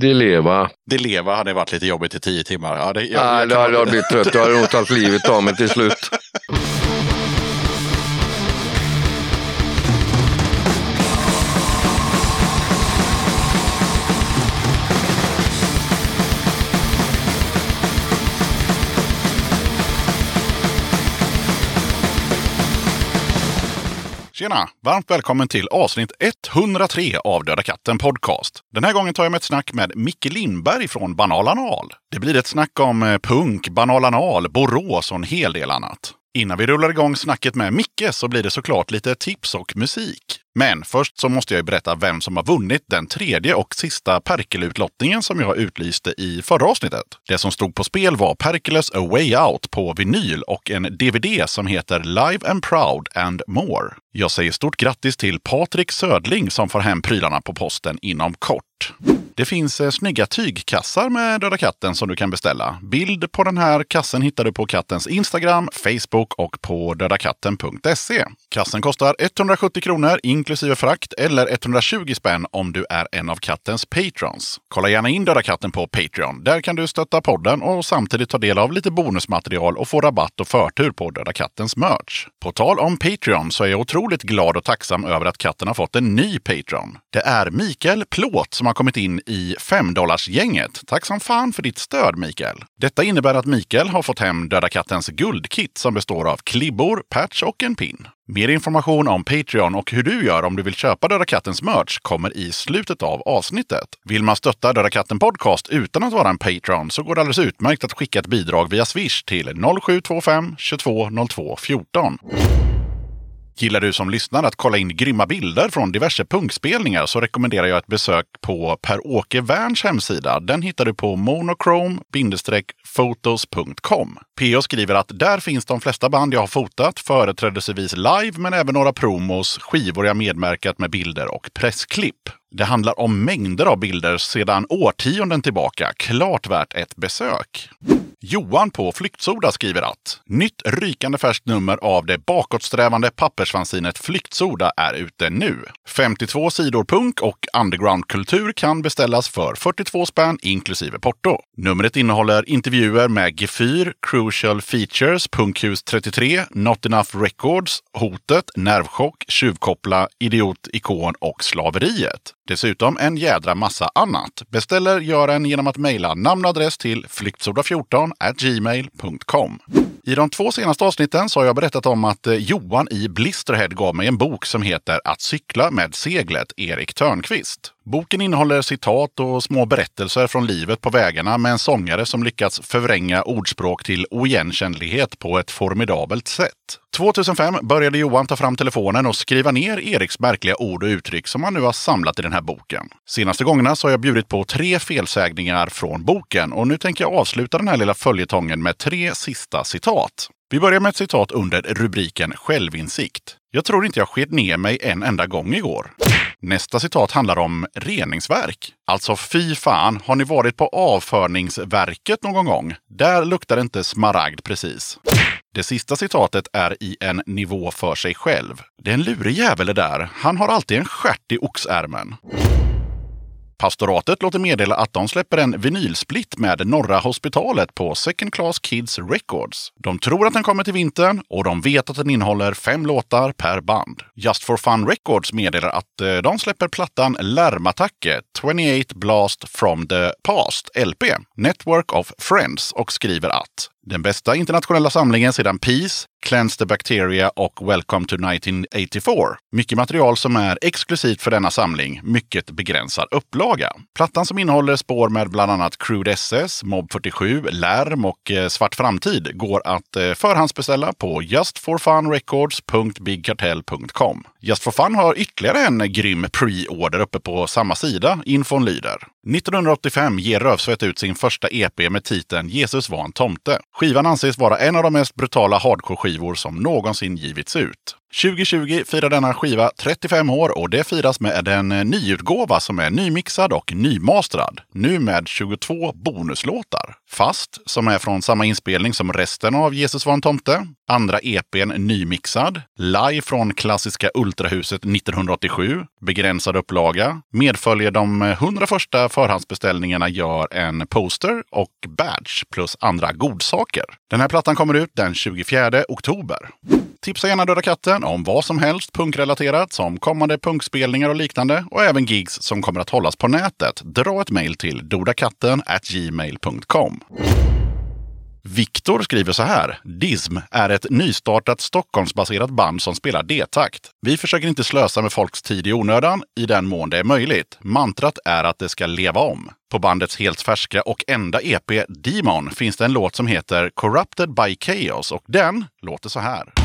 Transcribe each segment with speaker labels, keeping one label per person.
Speaker 1: Dileva.
Speaker 2: Dileva hade varit lite jobbigt i tio timmar. Ja, det, jag,
Speaker 1: Nej,
Speaker 2: jag kan-
Speaker 1: hade jag blivit trött. Jag hade nog tagit livet av mig till slut.
Speaker 2: Tjena! Varmt välkommen till avsnitt 103 av Döda katten Podcast. Den här gången tar jag med ett snack med Micke Lindberg från Banal Anal. Det blir ett snack om eh, punk, Banal Anal, Borås och en hel del annat. Innan vi rullar igång snacket med Micke så blir det såklart lite tips och musik. Men först så måste jag berätta vem som har vunnit den tredje och sista Perkele-utlottningen som jag utlyste i förra avsnittet. Det som stod på spel var Perkeles A Way Out på vinyl och en DVD som heter Live and Proud and More. Jag säger stort grattis till Patrik Södling som får hem prylarna på posten inom kort. Det finns eh, snygga tygkassar med Döda katten som du kan beställa. Bild på den här kassen hittar du på kattens Instagram, Facebook och på dödakatten.se. Kassen kostar 170 kronor inklusive frakt eller 120 spänn om du är en av kattens patrons. Kolla gärna in Döda katten på Patreon. Där kan du stötta podden och samtidigt ta del av lite bonusmaterial och få rabatt och förtur på Döda kattens merch. På tal om Patreon så är jag otroligt glad och tacksam över att katten har fått en ny Patreon. Det är Mikael Plåt som har kommit in i 5 gänget Tack som fan för ditt stöd Mikael! Detta innebär att Mikael har fått hem Döda kattens guldkit som består av klibbor, patch och en pin. Mer information om Patreon och hur du gör om du vill köpa Döda kattens merch kommer i slutet av avsnittet. Vill man stötta Döda katten podcast utan att vara en Patreon så går det alldeles utmärkt att skicka ett bidrag via Swish till 0725 22 02 14. Gillar du som lyssnar att kolla in grymma bilder från diverse punkspelningar så rekommenderar jag ett besök på Per-Åke Werns hemsida. Den hittar du på monochrome-photos.com. PO skriver att där finns de flesta band jag har fotat, företrädesvis live men även några promos, skivor jag medverkat med bilder och pressklipp. Det handlar om mängder av bilder sedan årtionden tillbaka. Klart värt ett besök. Johan på Flyktsoda skriver att nytt rykande färskt nummer av det bakåtsträvande pappersfanzinet Flyktsoda är ute nu. 52 sidor punk och undergroundkultur kan beställas för 42 spänn inklusive porto. Numret innehåller intervjuer med Gefyr, Crucial Features, Punkhus 33, Not Enough Records, Hotet, Nervchock, Tjuvkoppla, Idiot, Ikon och Slaveriet. Dessutom en jädra massa annat. Beställer gör en genom att mejla namn och adress till flyktsoda14 gmail.com. I de två senaste avsnitten så har jag berättat om att eh, Johan i Blisterhead gav mig en bok som heter Att cykla med seglet, Erik Törnqvist. Boken innehåller citat och små berättelser från livet på vägarna med en sångare som lyckats förvränga ordspråk till oigenkännlighet på ett formidabelt sätt. 2005 började Johan ta fram telefonen och skriva ner Eriks märkliga ord och uttryck som han nu har samlat i den här boken. Senaste gångerna så har jag bjudit på tre felsägningar från boken och nu tänker jag avsluta den här lilla följetongen med tre sista citat. Vi börjar med ett citat under rubriken Självinsikt. Jag tror inte jag sked ner mig en enda gång igår. Nästa citat handlar om reningsverk. Alltså fy fan, har ni varit på avförningsverket någon gång? Där luktar det inte smaragd precis. Det sista citatet är i en nivå för sig själv. Det är en lurig jävel det där. Han har alltid en stjärt i oxärmen. Pastoratet låter meddela att de släpper en vinylsplitt med Norra Hospitalet på Second Class Kids Records. De tror att den kommer till vintern och de vet att den innehåller fem låtar per band. Just for Fun Records meddelar att eh, de släpper plattan Lärmattacke 28 Blast from the Past LP, Network of Friends och skriver att den bästa internationella samlingen sedan Peace, Cleanse the Bacteria och Welcome to 1984. Mycket material som är exklusivt för denna samling, mycket begränsad upplaga. Plattan som innehåller spår med bland annat Crude SS, Mob 47, Lärm och eh, Svart Framtid går att eh, förhandsbeställa på justforfunrecords.bigkartell.com. Just for Fun har ytterligare en grym pre-order uppe på samma sida. Infon lyder 1985 ger Rövsvett ut sin första EP med titeln Jesus var en tomte. Skivan anses vara en av de mest brutala hardcore-skivor som någonsin givits ut. 2020 firar denna skiva 35 år och det firas med en eh, nyutgåva som är nymixad och nymastrad. Nu med 22 bonuslåtar. Fast, som är från samma inspelning som resten av Jesus var en tomte. Andra EPn nymixad. Live från klassiska Ultrahuset 1987. Begränsad upplaga. Medföljer de eh, 100 första förhandsbeställningarna gör en poster och badge plus andra godsaker. Den här plattan kommer ut den 24 oktober. Tipsa gärna Döda katten om vad som helst punkrelaterat som kommande punkspelningar och liknande och även gigs som kommer att hållas på nätet. Dra ett mejl till dodakatten gmail.com. Viktor skriver så här. DISM är ett nystartat Stockholmsbaserat band som spelar D-takt. Vi försöker inte slösa med folks tid i onödan, i den mån det är möjligt. Mantrat är att det ska leva om. På bandets helt färska och enda EP Demon finns det en låt som heter Corrupted by Chaos och den låter så här.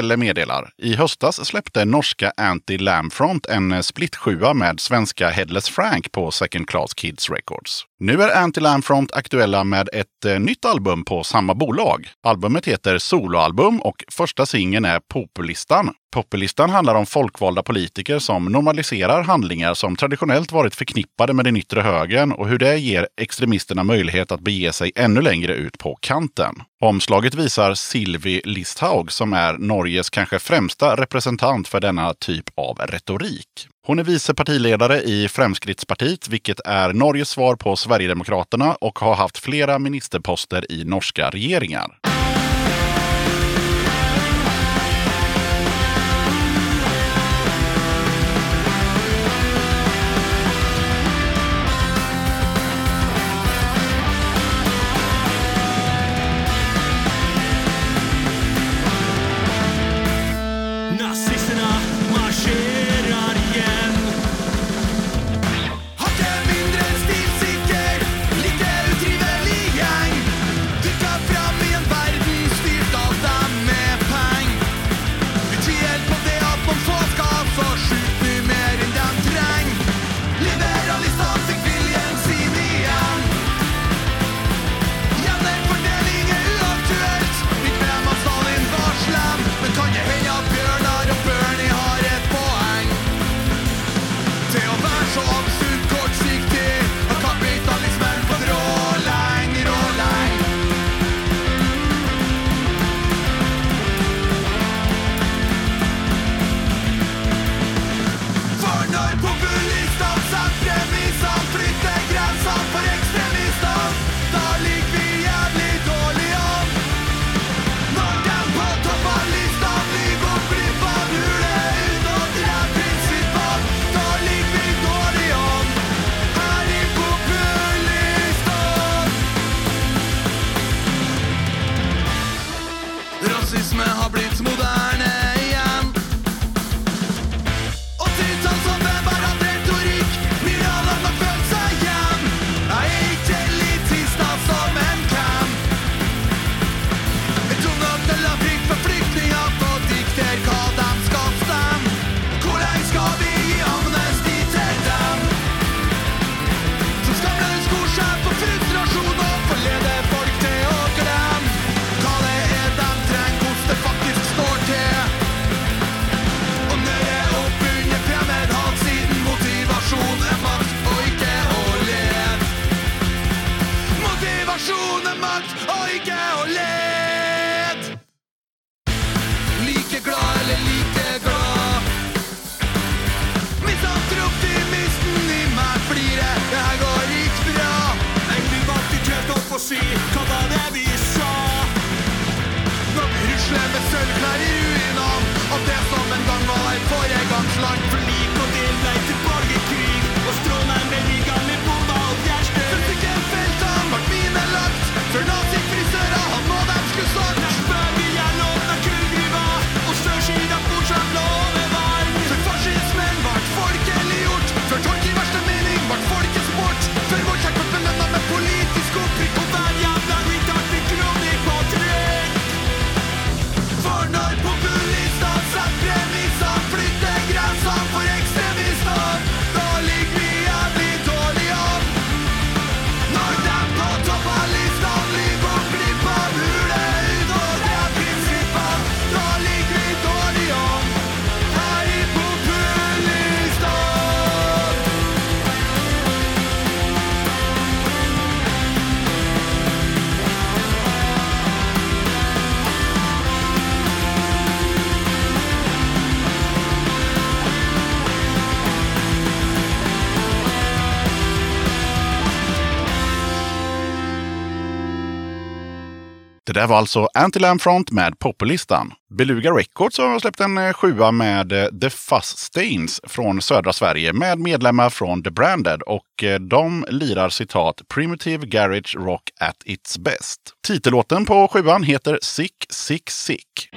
Speaker 2: Pelle meddelar. I höstas släppte norska Anti Lamfront en split med svenska Headless Frank på Second Class Kids Records. Nu är Anti Lamfront aktuella med ett eh, nytt album på samma bolag. Albumet heter Soloalbum och första singeln är Populistan. Populistan handlar om folkvalda politiker som normaliserar handlingar som traditionellt varit förknippade med den yttre högern och hur det ger extremisterna möjlighet att bege sig ännu längre ut på kanten. Omslaget visar Silvi Listhaug som är Norges kanske främsta representant för denna typ av retorik. Hon är vice partiledare i Fremskrittspartiet, vilket är Norges svar på Sverigedemokraterna och har haft flera ministerposter i norska regeringar.
Speaker 3: Det här var
Speaker 2: alltså Anti-Lamb Front med Poplistan. Beluga Records har släppt en eh, sjua med eh, The Fuzz Stains från södra Sverige med medlemmar från The Branded och eh, de lirar citat Primitive Garage Rock at its best. Titellåten på sjuan heter Sick Sick Sick.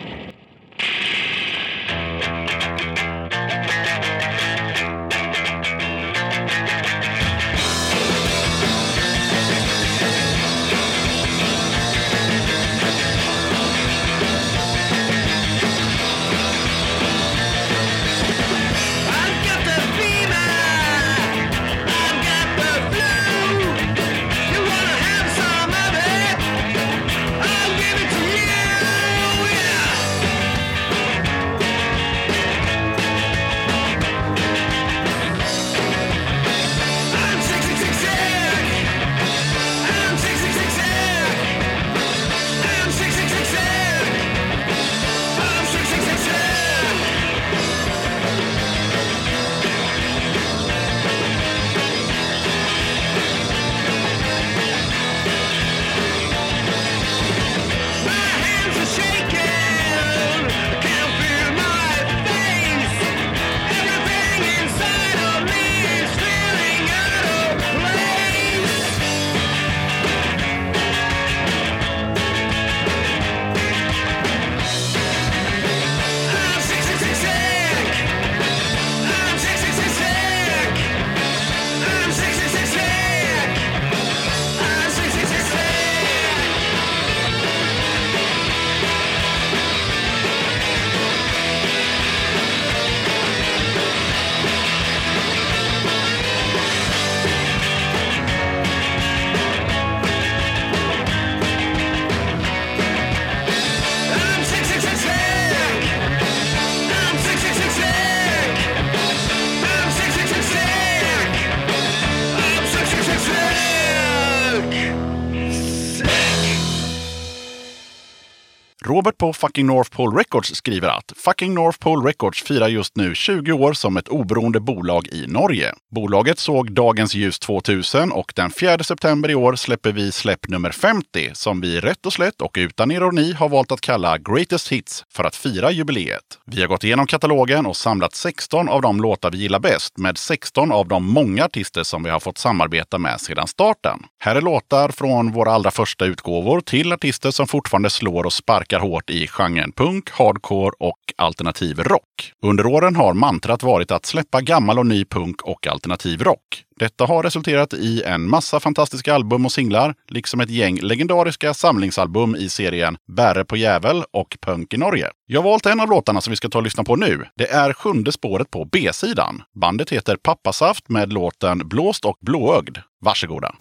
Speaker 2: Robert på Fucking North Pole Records skriver att Fucking North Pole Records firar just nu 20 år som ett oberoende bolag i Norge. Bolaget såg dagens ljus 2000 och den 4 september i år släpper vi släpp nummer 50 som vi rätt och slätt och utan ironi har valt att kalla Greatest Hits för att fira jubileet. Vi har gått igenom katalogen och samlat 16 av de låtar vi gillar bäst med 16 av de många artister som vi har fått samarbeta med sedan starten. Här är låtar från våra allra första utgåvor till artister som fortfarande slår och sparkar hårt i genren punk, hardcore och alternativ rock. Under åren har mantrat varit att släppa gammal och ny punk och alternativ rock. Detta har resulterat i en massa fantastiska album och singlar, liksom ett gäng legendariska samlingsalbum i serien Bäre på jävel och Punk i Norge. Jag har valt en av låtarna som vi ska ta och lyssna på nu. Det är sjunde spåret på B-sidan. Bandet heter Pappasaft med låten Blåst och blåögd. Varsågoda!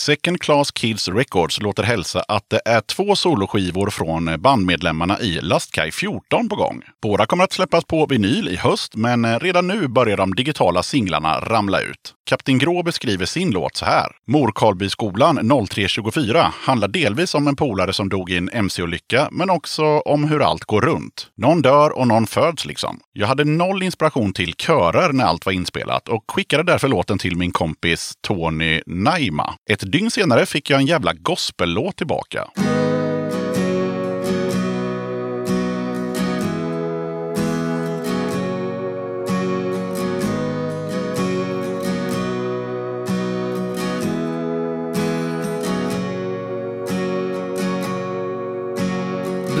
Speaker 2: Second Class Kids Records låter hälsa att det är två soloskivor från bandmedlemmarna i Lastkaj 14 på gång. Båda kommer att släppas på vinyl i höst, men eh, redan nu börjar de digitala singlarna ramla ut. Kapten Grå beskriver sin låt så här. Morkarlbyskolan 0324 handlar delvis om en polare som dog i en mc-olycka, men också om hur allt går runt. Någon dör och någon föds liksom. Jag hade noll inspiration till körer när allt var inspelat och skickade därför låten till min kompis Tony Naima. Ett dygn senare fick jag en jävla gospellåt tillbaka.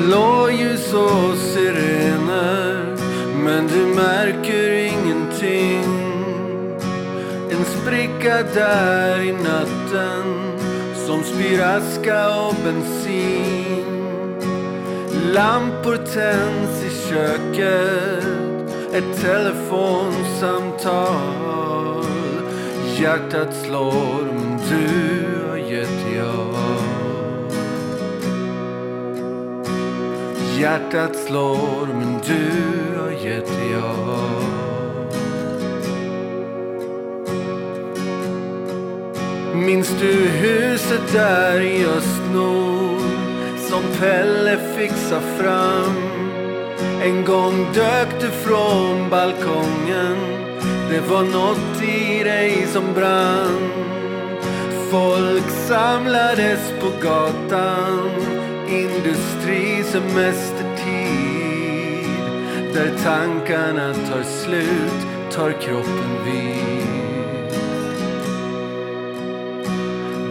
Speaker 4: Blåljus och sirener Men du märker spricka där i natten Som spyr aska och bensin. Lampor tänds i köket Ett telefonsamtal. Hjärtat slår men du har gett ja Hjärtat slår men du har gett ja Minns du huset där i Östnord som Pelle fixa fram? En gång dök du från balkongen. Det var något i dig som brann. Folk samlades på gatan. Industrisemestertid Där tankarna tar slut, tar kroppen vid.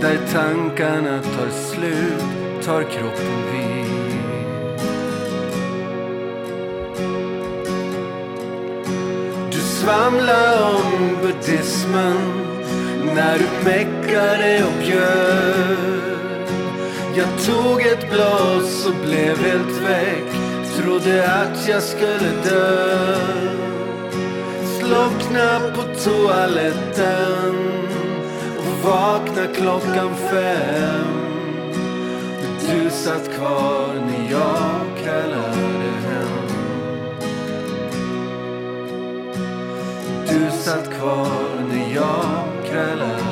Speaker 4: Där tankarna tar slut, tar kroppen vid. Du svamlar om buddhismen när du meckade och bjöd Jag tog ett blås och blev helt väck Trodde att jag skulle dö. Slockna på toaletten och vakna klockan fem. Du satt kvar när jag kallade hem. Du satt kvar när jag krälade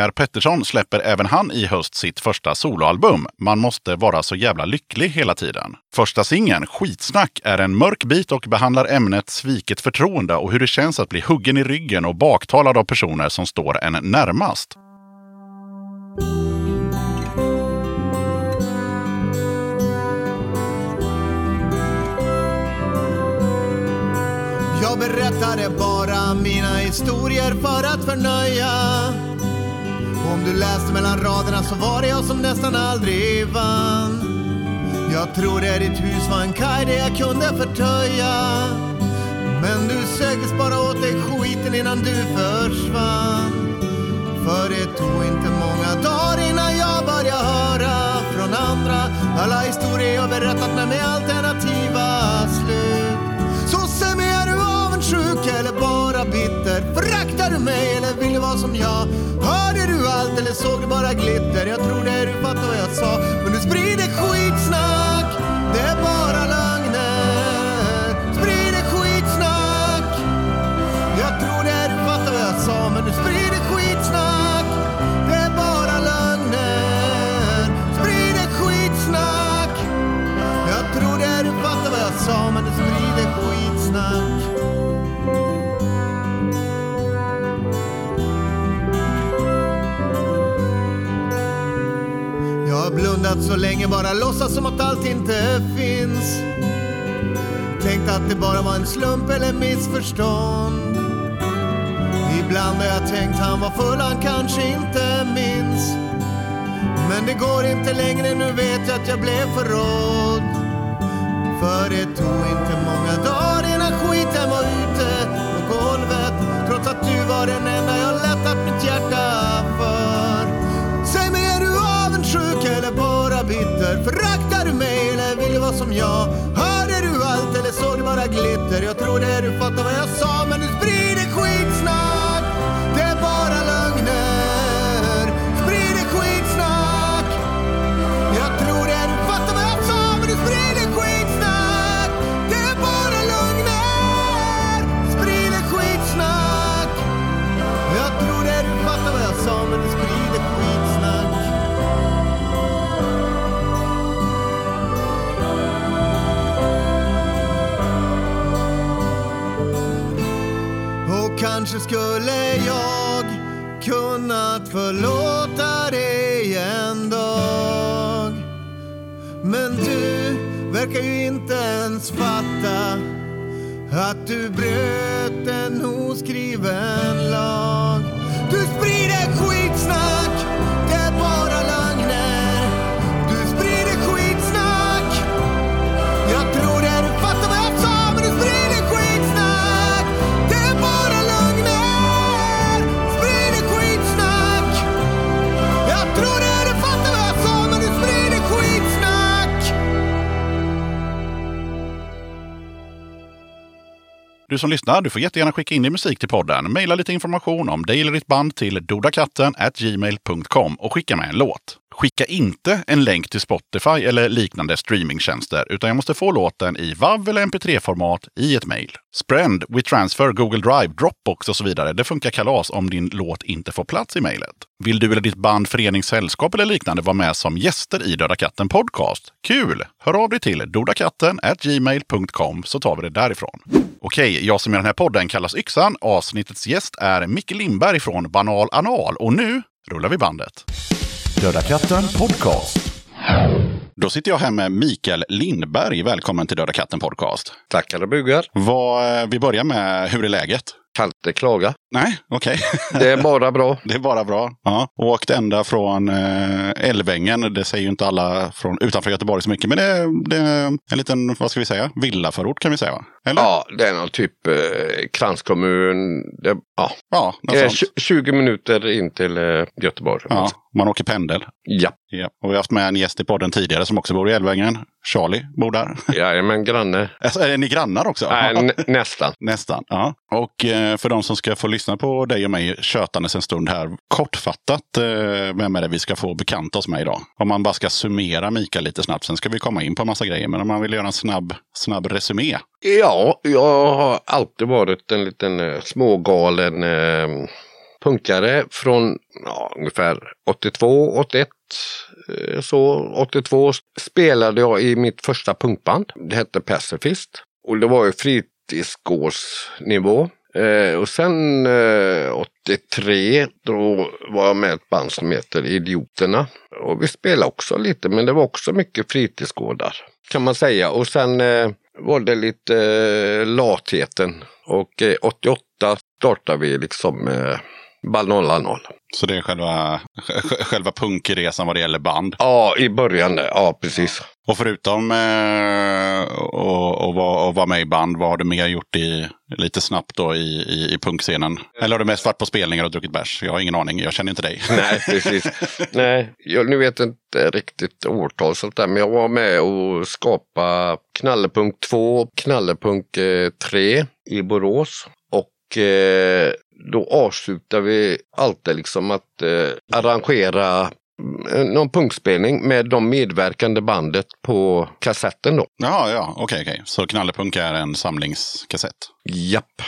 Speaker 2: Pierre Pettersson släpper även han i höst sitt första soloalbum. Man måste vara så jävla lycklig hela tiden. Första singeln, Skitsnack, är en mörk bit och behandlar ämnet sviket förtroende och hur det känns att bli huggen i ryggen och baktalad av personer som står en närmast.
Speaker 3: Jag berättade bara mina historier för att förnöja om du läste mellan raderna så var det jag som nästan aldrig vann. Jag trodde ditt hus var en kaj där jag kunde förtöja. Men du söktes bara åt dig skiten innan du försvann. För det tog inte många dagar innan jag började höra från andra Alla historier jag berättat med mig allt med att eller såg du bara glitter? Jag trodde du fattar vad jag sa Men du sprider skit. Jag har blundat så länge, bara låtsas som att allt inte finns. Tänkt att det bara var en slump eller missförstånd. Ibland har jag tänkt han var full, han kanske inte minns. Men det går inte längre, nu vet jag att jag blev förrådd. För det tog inte många dagar innan skiten var ute på golvet. Trots att du var den För glitter? Jag trodde du fattade vad jag sa men du skulle jag kunnat förlåta dig en dag. Men du verkar ju inte ens fatta att du bröt en oskriven
Speaker 2: Du som lyssnar, du får jättegärna skicka in din musik till podden. Maila lite information om dig eller ditt band till dodakatten gmail.com och skicka med en låt. Skicka inte en länk till Spotify eller liknande streamingtjänster, utan jag måste få låten i WAV eller MP3-format i ett mejl. Sprend, WeTransfer, Google Drive, Dropbox och så vidare. Det funkar kalas om din låt inte får plats i mejlet. Vill du eller ditt band, förening, sällskap eller liknande vara med som gäster i Döda katten Podcast? Kul! Hör av dig till dodakatten gmail.com så tar vi det därifrån. Okej, jag som gör den här podden kallas Yxan. Avsnittets gäst är Micke Lindberg från Banal Anal. Och nu rullar vi bandet. Döda katten Podcast. Då sitter jag här med Mikael Lindberg. Välkommen till Döda katten Podcast.
Speaker 1: Tackar och bugar.
Speaker 2: Vad, eh, vi börjar med, hur är läget?
Speaker 1: Kan inte klaga.
Speaker 2: Nej, okej.
Speaker 1: Det är bara bra.
Speaker 2: Det är bara bra. Ja. Åkt ända från eh, Älvängen. Det säger ju inte alla från utanför Göteborg så mycket. Men det, är- det är en liten, vad ska vi säga, villaförort kan vi säga va? Eller?
Speaker 1: Ja, det är någon typ eh, kranskommun. Det, ja.
Speaker 2: Ja,
Speaker 1: tj- 20 minuter in till eh, Göteborg.
Speaker 2: Ja, man åker pendel.
Speaker 1: ja.
Speaker 2: Ja. Och vi har haft med en gäst i podden tidigare som också bor i Älvängen. Charlie bor där.
Speaker 1: Jajamän, granne.
Speaker 2: Alltså, är ni grannar också?
Speaker 1: Nej, nästan.
Speaker 2: Nästan. Ja. Och eh, för de som ska få lyssna på dig och mig tjötandes en stund här. Kortfattat, eh, vem är det vi ska få bekanta oss med idag? Om man bara ska summera Mikael lite snabbt. Sen ska vi komma in på en massa grejer. Men om man vill göra en snabb, snabb resumé.
Speaker 1: Ja, jag har alltid varit en liten eh, smågalen eh, punkare från ja, ungefär 82, 81. eh, Så 82 spelade jag i mitt första punkband. Det hette Pacifist. Och det var ju fritidsgårdsnivå. Eh, och sen eh, 83 då var jag med i ett band som heter Idioterna. Och vi spelade också lite men det var också mycket fritidsgårdar kan man säga. Och sen eh, var det lite eh, latheten. Och eh, 88 startade vi liksom eh, Ball 0.
Speaker 2: Så det är själva, själva punkresan vad det gäller band.
Speaker 1: Ja, i början. Ja, precis.
Speaker 2: Och förutom eh, att att vara med i band, vad har du mer gjort i, lite snabbt då i, i, i punkscenen? Eller har du mest varit på spelningar och druckit bärs? Jag har ingen aning, jag känner inte dig.
Speaker 1: Nej, precis. Nej, jag nu vet inte riktigt årtal sånt där, men jag var med och skapade Knallepunk 2, Knallepunk eh, 3 i Borås. Och eh, då avslutar vi alltid liksom att eh, arrangera mm, någon punkspelning med de medverkande bandet på kassetten då.
Speaker 2: Jaha, ja, okej, okej. Så Knallepunk är en samlingskassett?
Speaker 1: Japp.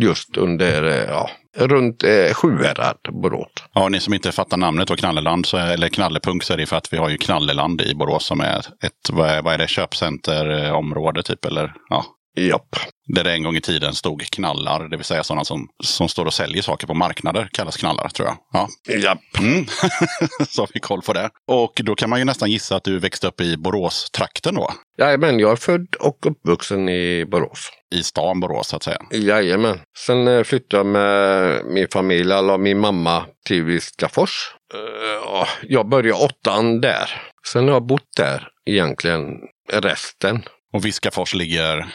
Speaker 1: Just under, eh, ja, runt eh, Sjuhärad, Borås.
Speaker 2: Ja, ni som inte fattar namnet då, Knalleland, så, eller Knallepunk, så är det för att vi har ju Knalleland i Borås som är ett, vad är, vad är det, köpcenterområde typ, eller ja.
Speaker 1: Japp.
Speaker 2: Där det en gång i tiden stod knallar, det vill säga sådana som, som står och säljer saker på marknader, kallas knallar tror jag. Ja.
Speaker 1: Japp.
Speaker 2: Mm. så har vi koll på det. Och då kan man ju nästan gissa att du växte upp i Borås-trakten då.
Speaker 1: Jajamän, jag är född och uppvuxen i Borås.
Speaker 2: I stan Borås så att säga.
Speaker 1: Jajamän. Sen eh, flyttade jag med min familj, eller min mamma, till Viskafors. Eh, Jag började åttan där. Sen har jag bott där egentligen resten.
Speaker 2: Och Viskafors ligger...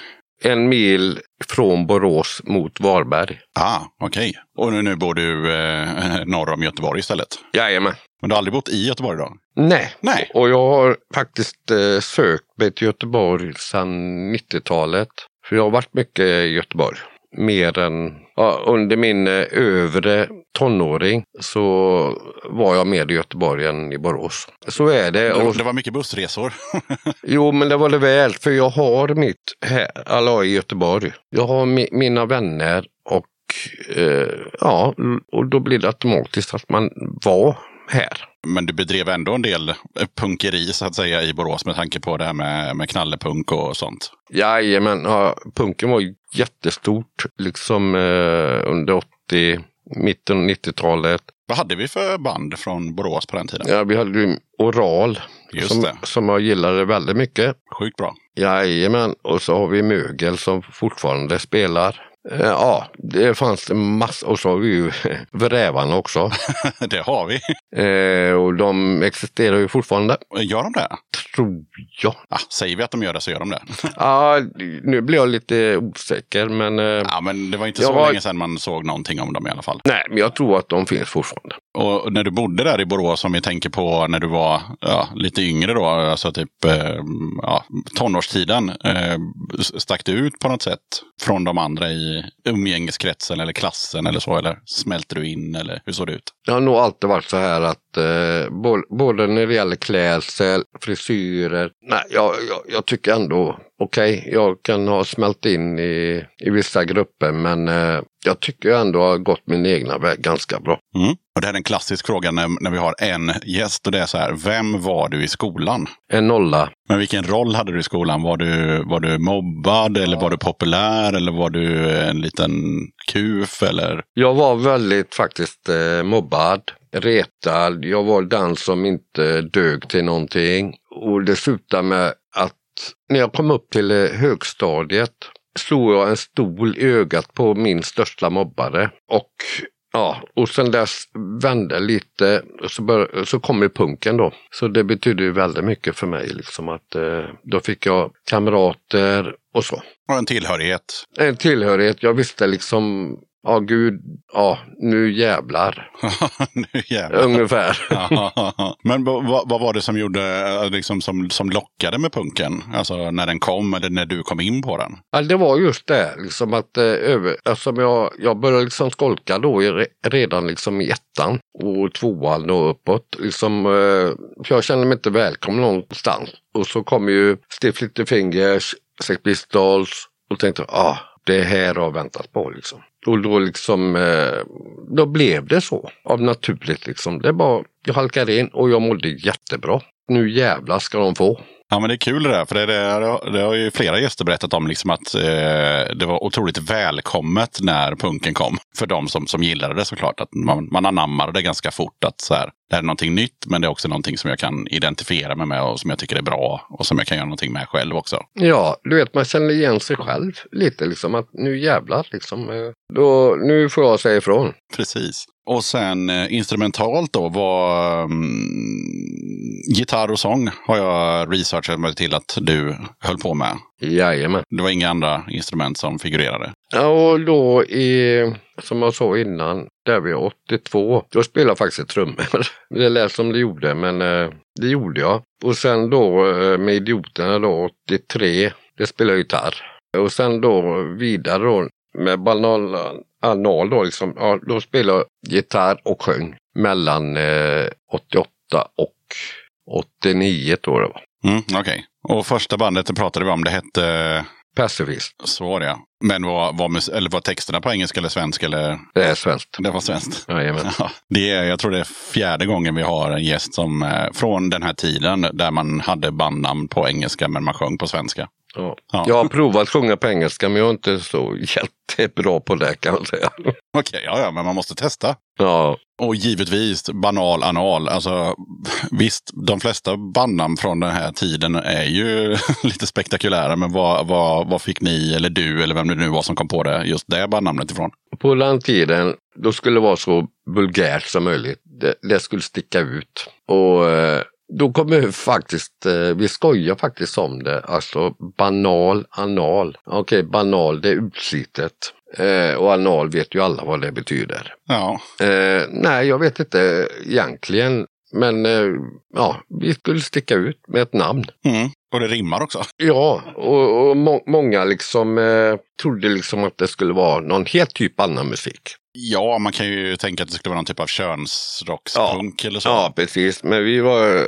Speaker 1: En mil från Borås mot Varberg.
Speaker 2: Ah, okej. Och nu, nu bor du eh, norr om Göteborg istället.
Speaker 1: Jajamän.
Speaker 2: Men du har aldrig bott i Göteborg då?
Speaker 1: Nej.
Speaker 2: Nej.
Speaker 1: Och jag har faktiskt eh, sökt mig till Göteborg sedan 90-talet. För jag har varit mycket i Göteborg. Mer än ja, under min eh, övre tonåring så var jag mer i Göteborg än i Borås. Så är det.
Speaker 2: Det,
Speaker 1: Och,
Speaker 2: det var mycket bussresor.
Speaker 1: jo, men det var det väl. För jag har mitt här, alla i Göteborg. Jag har mi, mina vänner och eh, ja, och då blir det automatiskt att man var här.
Speaker 2: Men du bedrev ändå en del punkeri så att säga i Borås med tanke på det här med, med knallepunk och sånt.
Speaker 1: Jajamän, ja, punken var jättestort liksom eh, under 80, mitten av 90-talet.
Speaker 2: Vad hade vi för band från Borås på den tiden?
Speaker 1: Ja, vi hade ju Oral
Speaker 2: Just
Speaker 1: som,
Speaker 2: det.
Speaker 1: som jag gillade väldigt mycket.
Speaker 2: Sjukt bra.
Speaker 1: Jajamän, och så har vi Mögel som fortfarande spelar. Eh, Ja, det fanns massa, och så har vi ju Vrävarna också.
Speaker 2: det har vi.
Speaker 1: Eh, och de existerar ju fortfarande,
Speaker 2: Gör de det?
Speaker 1: tror jag.
Speaker 2: Ah, säger vi att de gör det så gör de det.
Speaker 1: Ja, nu blir jag lite osäker, men eh,
Speaker 2: ja, men det var inte så
Speaker 1: var-
Speaker 2: länge sedan man såg någonting om dem i alla fall.
Speaker 1: nej, men jag tror att de finns fortfarande.
Speaker 2: Och när du bodde där i Borås, om vi tänker på när du var ja, lite yngre då, alltså typ eh, ja, tonårstiden. Eh, stack du ut på något sätt från de andra i umgängeskretsen eller klassen eller så? Eller smälte du in eller hur såg det ut?
Speaker 1: Det har nog alltid varit så här att eh, både när det gäller klädsel, frisyrer. Nej, jag, jag, jag tycker ändå okej, jag kan ha smält in i, i vissa grupper men eh, jag tycker jag ändå har gått min egna väg ganska bra.
Speaker 2: Mm. Och det här är en klassisk fråga när, när vi har en gäst och det är så här, vem var du i skolan?
Speaker 1: En nolla.
Speaker 2: Men vilken roll hade du i skolan? Var du, var du mobbad eller var du populär eller var du en liten kuf eller?
Speaker 1: Jag var väldigt faktiskt eh, mobbad, retad. Jag var den som inte dög till någonting. Och det slutade med att när jag kom upp till eh, högstadiet slog jag en stol i ögat på min största mobbare. Och ja, och sen dess vände lite och så, bör, så kom ju punken då. Så det betydde ju väldigt mycket för mig liksom att eh, då fick jag kamrater och så.
Speaker 2: Och en tillhörighet.
Speaker 1: En tillhörighet, jag visste liksom, ja gud, ja nu jävlar.
Speaker 2: nu jävlar.
Speaker 1: Ungefär.
Speaker 2: Men vad, var det som gjorde, eh, liksom, som, som lockade med punken? Alltså när den kom eller när du kom in på den?
Speaker 1: Ja, det var just det, liksom att eh, över, alltså jag, jag började liksom skolka då i, re- redan liksom i ettan och tvåan och uppåt. Liksom, eh, för jag kände mig inte välkommen någonstans. Och så kom ju Stiff Little Fingers, Sex Pistols och tänkte, ah, det här har jag väntat på liksom. Och då liksom, eh, då blev det så av naturligt liksom. Det bara, jag halkade in och jag mådde jättebra. Nu jävlar ska de få.
Speaker 2: Ja, men det är kul det där. För det, det, det har ju flera gäster berättat om liksom att eh, det var otroligt välkommet när punken kom. För de som, som gillade det såklart. Att man, man anammade det ganska fort. Att så här, det här är någonting nytt, men det är också någonting som jag kan identifiera mig med och som jag tycker är bra. Och som jag kan göra någonting med själv också.
Speaker 1: Ja, du vet man känner igen sig själv lite liksom att nu jävlar liksom. eh, Då, nu får jag säga ifrån.
Speaker 2: Precis. Och sen eh, instrumentalt då var mm, gitarr och sång har jag researchat mig till att du höll på med.
Speaker 1: Jajamän.
Speaker 2: Det var inga andra instrument som figurerade.
Speaker 1: Ja, och då i, som jag sa innan, där vi är 82, då spelade jag faktiskt trummor. Det lät som det gjorde, men eh, det gjorde jag. Och sen då eh, med Idioterna då, 83, det spelade jag gitarr. Och sen då vidare då med banal anal då liksom, ja, då spelade jag gitarr och sjöng mellan eh, 88 och 89 tror jag det var.
Speaker 2: Mm, Okej. Och första bandet det pratade vi om, det hette...
Speaker 1: Pacifist,
Speaker 2: Så var det ja. Men var, var, eller var texterna på engelska eller svenska? Eller?
Speaker 1: det är svenskt.
Speaker 2: Det var svenskt.
Speaker 1: Jajamän.
Speaker 2: Ja, det är, jag tror det är fjärde gången vi har en gäst som, eh, från den här tiden där man hade bandnamn på engelska men man sjöng på svenska.
Speaker 1: Ja.
Speaker 2: Ja.
Speaker 1: Jag har provat sjunga på engelska men jag är inte så jättebra på det kan jag säga.
Speaker 2: Okej, ja, ja, men man måste testa.
Speaker 1: Ja,
Speaker 2: Och givetvis banal anal. Alltså, visst, de flesta bandnamn från den här tiden är ju lite spektakulära. Men vad, vad, vad fick ni, eller du, eller vem det nu var som kom på det, just det bandnamnet ifrån?
Speaker 1: på den tiden då skulle det vara så vulgärt som möjligt. Det, det skulle sticka ut. Och eh, då kommer vi faktiskt, eh, vi skojar faktiskt om det, alltså banal anal. Okej, banal det är utslitet. Eh, och anal vet ju alla vad det betyder.
Speaker 2: Ja,
Speaker 1: Eh, nej, jag vet inte egentligen. Men eh, ja, vi skulle sticka ut med ett namn.
Speaker 2: mm. och det rimmar också.
Speaker 1: Ja, och, och må många liksom eh, trodde liksom att det skulle vara någon helt typ annan musik.
Speaker 2: Ja, man kan ju tänka att det skulle vara någon typ av könsrockspunk eller så.
Speaker 1: Ja, precis. Men vi var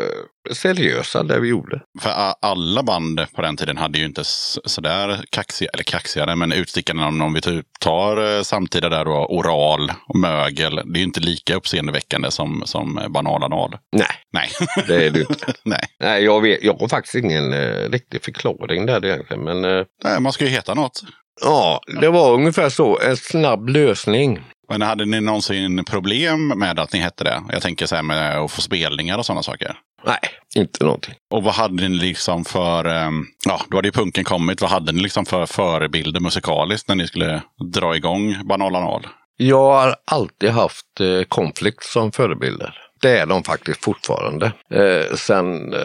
Speaker 1: seriösa där vi gjorde.
Speaker 2: För alla band på den tiden hade ju inte sådär kaxiga, eller kaxigare, men utstickande namn. Om vi typ tar eh, samtida där då, oral och mögel. Det är ju inte lika uppseendeväckande som, som eh, banal anal.
Speaker 1: Nej,
Speaker 2: Nej.
Speaker 1: det är det inte.
Speaker 2: Nej.
Speaker 1: Nej, jag, vet, jag har faktiskt ingen eh, riktig förklaring där egentligen. Men eh,
Speaker 2: Nej, man ska ju heta något.
Speaker 1: ja, det var ungefär så. En snabb lösning.
Speaker 2: Men hade ni någonsin problem med att ni hette det? Jag tänker så här med att få spelningar och sådana saker.
Speaker 1: Nej, inte någonting.
Speaker 2: Och vad hade ni liksom för, ehm, ja, då hade ju punken kommit. Vad hade ni liksom för förebilder musikaliskt när ni skulle dra igång Banal Anal?
Speaker 1: Jag har alltid haft eh, konflikt som förebilder. Det är de faktiskt fortfarande. Eh, sen, eh,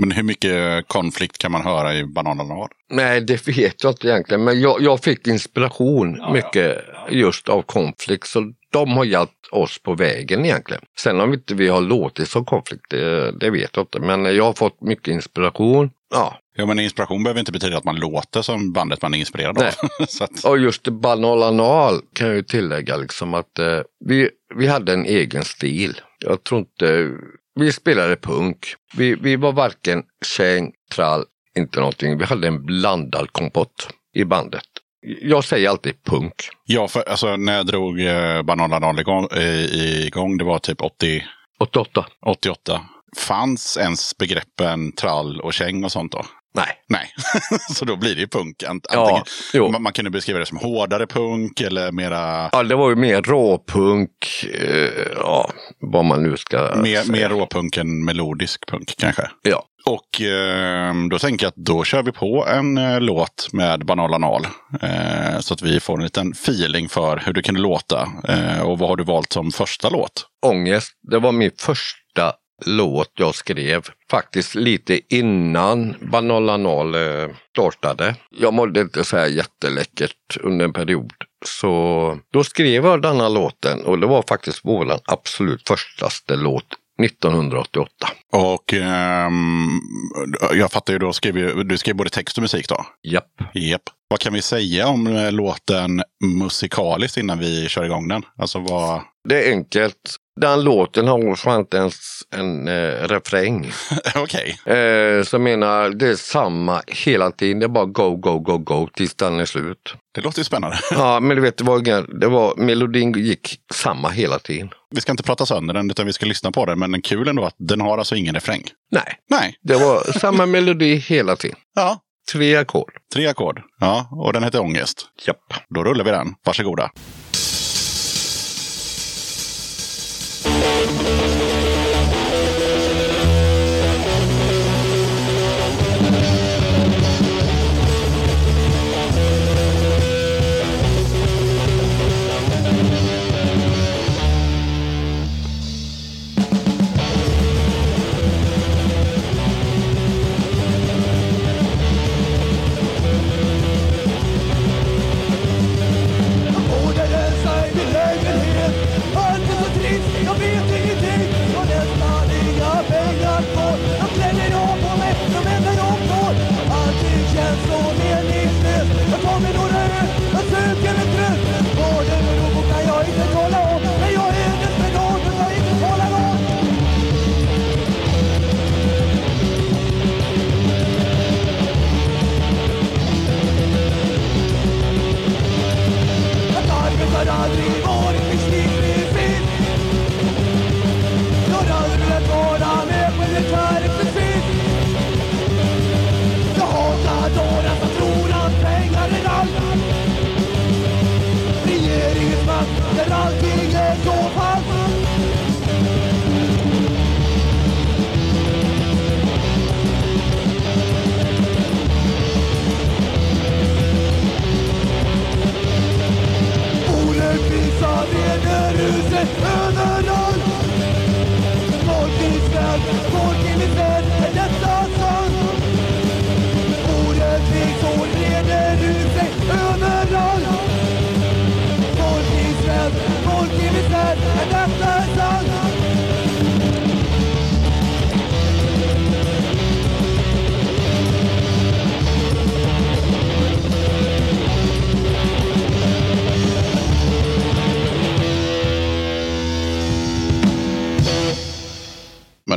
Speaker 2: Men hur mycket konflikt kan man höra i Banal Anal?
Speaker 1: nej det vet jag inte egentligen, men jag, jag fick inspiration mycket just av konflikt. Så de har hjälpt oss på vägen egentligen. Sen om inte vi har låtit som konflikt, det, det vet jag inte. Men jag har fått mycket inspiration. Ja,
Speaker 2: Ja, men inspiration behöver inte betyda att man låter som bandet man är inspirerad av. så att,
Speaker 1: Och just banal anal kan jag ju tillägga liksom att eh, vi, vi hade en egen stil. Jag tror inte, vi spelade punk. Vi, vi var varken käng, trall, inte någonting. Vi hade en blandad kompott i bandet. Jag säger alltid punk.
Speaker 2: ja, för alltså, när jag drog eh, Banal Anal igång, eh, igång, det var typ 80,
Speaker 1: 88.
Speaker 2: 88. Fanns ens begreppen trall och käng och sånt då?
Speaker 1: Nej.
Speaker 2: Nej, så då blir det ju punk. Ant-
Speaker 1: Ja,
Speaker 2: Antingen, man, man kunde beskriva det som hårdare punk eller mera,
Speaker 1: Ja, det var ju mer råpunk. Eh, ja, vad man nu ska
Speaker 2: mer,
Speaker 1: säga.
Speaker 2: mer råpunk än melodisk punk kanske.
Speaker 1: Ja.
Speaker 2: Och eh, då tänker jag att då kör vi på en eh, låt med Banal Anal. Eh, så att vi får en liten feeling för hur det kunde låta. Eh, och vad har du valt som första låt?
Speaker 1: Ångest, det var min första låt jag skrev. Faktiskt lite innan Banal Anal eh, startade. Jag mådde inte så här jätteläckert under en period. Så då skrev jag denna låten och det var faktiskt vår absolut förstaste låt 1988.
Speaker 2: Och ehm, jag fattar ju då, skrev ju, du skrev både text och musik då?
Speaker 1: Japp.
Speaker 2: Japp. Vad kan vi säga om eh, låten musikaliskt innan vi kör igång den? Alltså vad...
Speaker 1: Det är enkelt. Den låten har inte ens en eh, refräng.
Speaker 2: Okej.
Speaker 1: Eh, så menar, det är samma hela tiden. Det är bara go, go, go, go tills den är slut.
Speaker 2: Det låter ju spännande.
Speaker 1: Ja, men du vet, det var, det var, melodin gick samma hela tiden.
Speaker 2: Vi ska inte prata sönder den, utan vi ska lyssna på den. Men kul ändå att den har alltså ingen refräng.
Speaker 1: Nej,
Speaker 2: Nej.
Speaker 1: det var samma melodi hela tiden.
Speaker 2: Ja,
Speaker 1: Tre ackord.
Speaker 2: tre ackord. Ja, och den heter Ångest.
Speaker 1: Japp.
Speaker 2: Då rullar vi den. Varsågoda.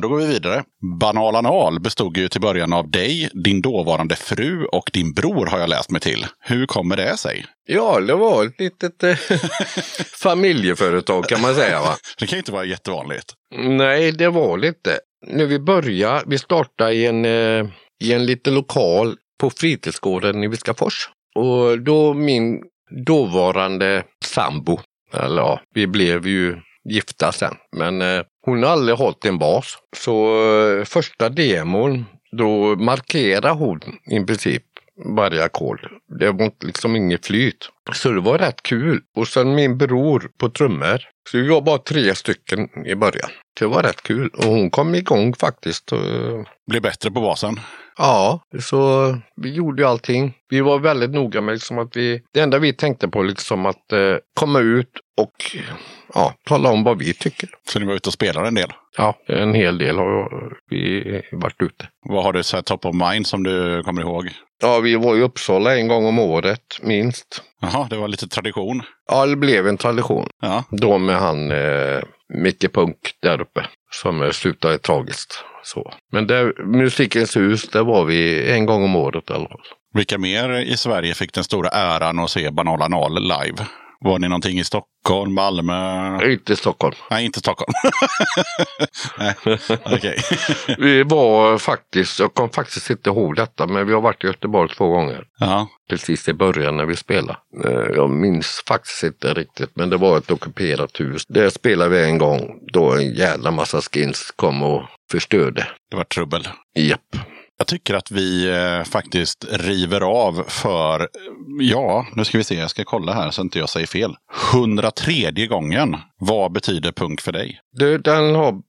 Speaker 3: Men
Speaker 2: då går vi vidare. Banal anal bestod ju till början av dig, din dåvarande fru och din bror har jag läst mig till. Hur kommer det sig?
Speaker 1: Ja, det var ett litet eh, familjeföretag kan man säga. va.
Speaker 2: Det kan ju inte vara jättevanligt.
Speaker 1: Nej, det var lite. När vi började, vi startade i en, eh, i en liten lokal på fritidsgården i Viskafors. Och då min dåvarande sambo, eller ja, vi blev ju gifta sen, men eh, hon har aldrig hållit en bas. Så eh, första demon, då markerar hon i princip varje ackord. Det var liksom inget flyt. Så det var rätt kul. Och sen min bror på trummor. Så vi var bara tre stycken i början. Det var rätt kul. Och hon kom igång faktiskt. Eh,
Speaker 2: Och, bättre på basen.
Speaker 1: Ja, så vi gjorde ju allting. Vi var väldigt noga med liksom att vi, det enda vi tänkte på liksom att eh, komma ut och ja, tala om vad vi tycker.
Speaker 2: Så ni var ute och spelade en del.
Speaker 1: Ja, en hel del har vi varit ute.
Speaker 2: Vad har du så här top of mind som du kommer ihåg?
Speaker 1: Ja, vi var i Uppsala en gång om året minst.
Speaker 2: Jaha, det var lite tradition.
Speaker 1: Ja, det blev en tradition.
Speaker 2: Ja,
Speaker 1: Då med han eh, mycket Punk där uppe som eh, slutade tragiskt. Så. Men där, Musikens hus, där var vi en gång om året i alla fall.
Speaker 2: vilka mer i Sverige fick den stora äran att se Banal anal live? Var ni någonting i Stockholm, Malmö?
Speaker 1: Inte Stockholm.
Speaker 2: Nej, inte Stockholm. Nej, okej.
Speaker 1: Vi var faktiskt, jag kommer faktiskt inte ihåg detta, men vi har varit i Göteborg två gånger.
Speaker 2: Ja,
Speaker 1: Precis i början när vi spelade. Eh, Jag minns faktiskt inte riktigt, men det var ett ockuperat hus. Där spelade vi en gång då en jävla massa skins kom och förstörde.
Speaker 2: det var trubbel.
Speaker 1: Japp.
Speaker 2: Jag tycker att vi eh, faktiskt river av för, ja, nu ska vi se, jag ska kolla här så inte jag säger fel. 103 gången. Vad betyder punk för dig?
Speaker 1: Du, den har...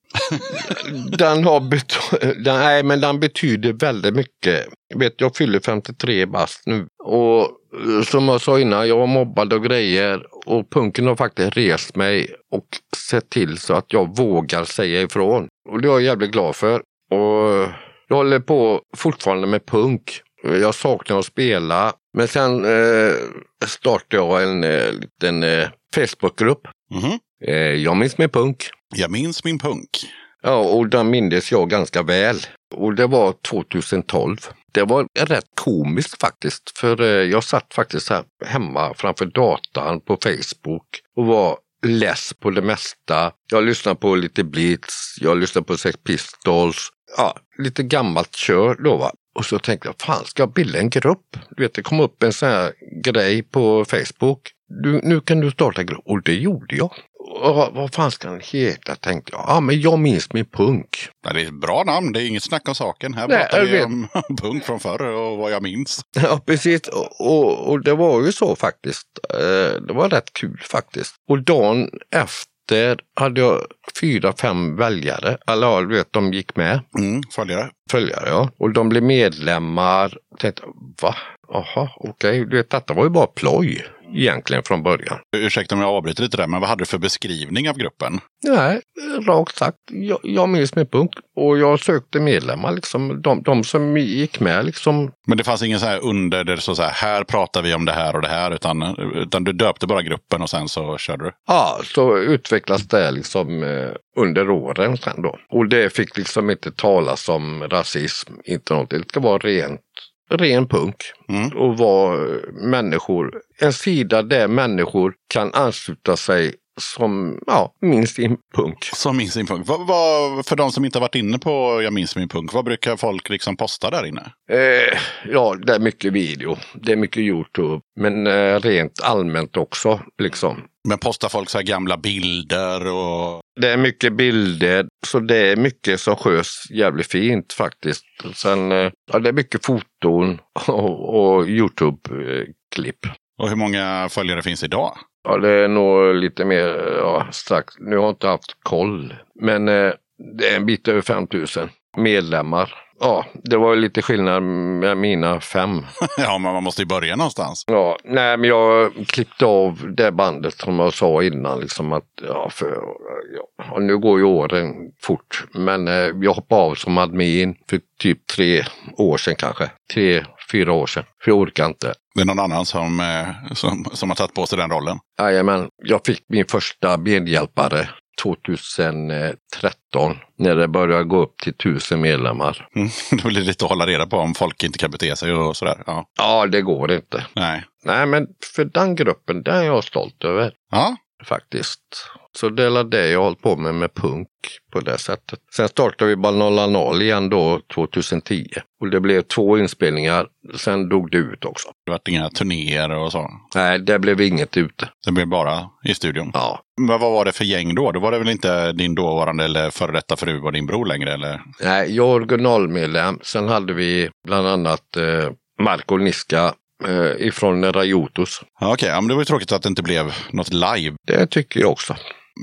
Speaker 1: den har bet- den, nej, men den betyder väldigt mycket. Jag Vet, jag fyller 53 bast nu. Och eh, som jag sa innan, jag var mobbad och grejer. Och punken har faktiskt rest mig och sett till så att jag vågar säga ifrån. Och det är jag jävligt glad för. Och jag håller på fortfarande med punk. Jag saknar att spela. Men sen eh, startade jag en eh, liten eh, Facebookgrupp
Speaker 2: Mhm.
Speaker 1: Eh, Jag minns med punk.
Speaker 2: Jag minns min punk.
Speaker 1: Ja, och den mindes jag ganska väl. Och det var 2012. Det var rätt komiskt faktiskt, för eh, jag satt faktiskt här hemma framför datorn på Facebook och var less på det mesta. Jag lyssnade på lite Blitz, jag lyssnade på Sex Pistols, ja, lite gammalt kör då va. Och så tänkte jag, fan ska jag bilda en grupp? Du vet, det kom upp en sån här grej på Facebook. Du, nu kan du starta en grupp. Och det gjorde jag. Och, vad- fan ska den heta? Tänkte jag. Ja, men jag minns min punk.
Speaker 2: Ja, det är ett bra namn, det är inget snack om saken. Här
Speaker 1: Nej,
Speaker 2: pratar vi
Speaker 1: vet.
Speaker 2: om punk från förr och vad jag minns.
Speaker 1: Ja, precis. Och, och, och det var ju så faktiskt. Eh, Det var rätt kul faktiskt. Och dagen efter hade jag fyra, fem väljare. Eller ja, du vet, de gick med.
Speaker 2: Mm, följare.
Speaker 1: Följare, ja. Och de blev medlemmar. Tänkte, va? Jaha, okej. Vet, detta var ju bara ploj egentligen från början.
Speaker 2: Ursäkta om jag avbryter lite där, men vad hade du för beskrivning av gruppen?
Speaker 1: Nej, rakt sagt. Jag, jag minns min punkt och jag sökte medlemmar liksom. De, de som gick med liksom.
Speaker 2: Men det fanns ingen så här under där så här, här pratar vi om det här och det här, utan, utan du döpte bara gruppen och sen så körde du.
Speaker 1: Ja, så utvecklas det liksom eh, under åren sen då. Och det fick liksom inte talas om rasism, inte något. Det ska vara rent, ren punk.
Speaker 2: Mm.
Speaker 1: Och vara eh, människor, en sida där människor kan ansluta sig som, ja, minst sin punk.
Speaker 2: Som minns min punk. Vad, vad, för de som inte har varit inne på Jag minns min punk, vad brukar folk liksom posta där inne?
Speaker 1: Eh, ja, det är mycket video. Det är mycket Youtube. Men eh, rent allmänt också, liksom.
Speaker 2: Men postar folk så här gamla bilder och...
Speaker 1: Det är mycket bilder, så det är mycket som sköts jävligt fint faktiskt. Sen, eh, ja, det är mycket foton och, och Youtube-klipp.
Speaker 2: Och hur många följare finns idag?
Speaker 1: Ja, det är nog lite mer ja, strax. Nu har jag inte haft koll, men eh, det är en bit över 5000 medlemmar. Ja, det var lite skillnad med mina fem.
Speaker 2: ja, men man måste ju börja någonstans.
Speaker 1: Ja, nej men jag klippte av det bandet som jag sa innan liksom att ja, för, ja, nu går ju åren fort. Men eh, jag hoppade av som admin för typ tre år sedan kanske. Tre, fyra år sedan. För jag orkar inte.
Speaker 2: Det är någon annan som, eh, som, som har tagit på sig den rollen.
Speaker 1: Jajamän, jag fick min första medhjälpare 2013 när det började gå upp till tusen medlemmar.
Speaker 2: Mm. Det blir lite att hålla reda på om folk inte kan bete sig och sådär. Ja,
Speaker 1: Ja, det går inte.
Speaker 2: nej.
Speaker 1: Nej, men för den gruppen, den är jag stolt över.
Speaker 2: Ja,
Speaker 1: faktiskt. Så det är det jag har hållit på med med punk på det sättet. Sen startade vi Balnolanal igen då 2010. Och det blev två inspelningar. Sen dog det ut också.
Speaker 2: det vart inga turnéer och så.
Speaker 1: Nej, det blev inget ute.
Speaker 2: Det blev bara i studion.
Speaker 1: Ja.
Speaker 2: Men vad var det för gäng då? Då var det väl inte din dåvarande eller före detta fru och din bror längre? Eller?
Speaker 1: Nej, jag är originalmedlem. Sen hade vi bland annat eh, Marko Niska eh, ifrån Rajotos.
Speaker 2: Ja, Okej, ja, men det var ju tråkigt att det inte blev något live.
Speaker 1: Det tycker jag också.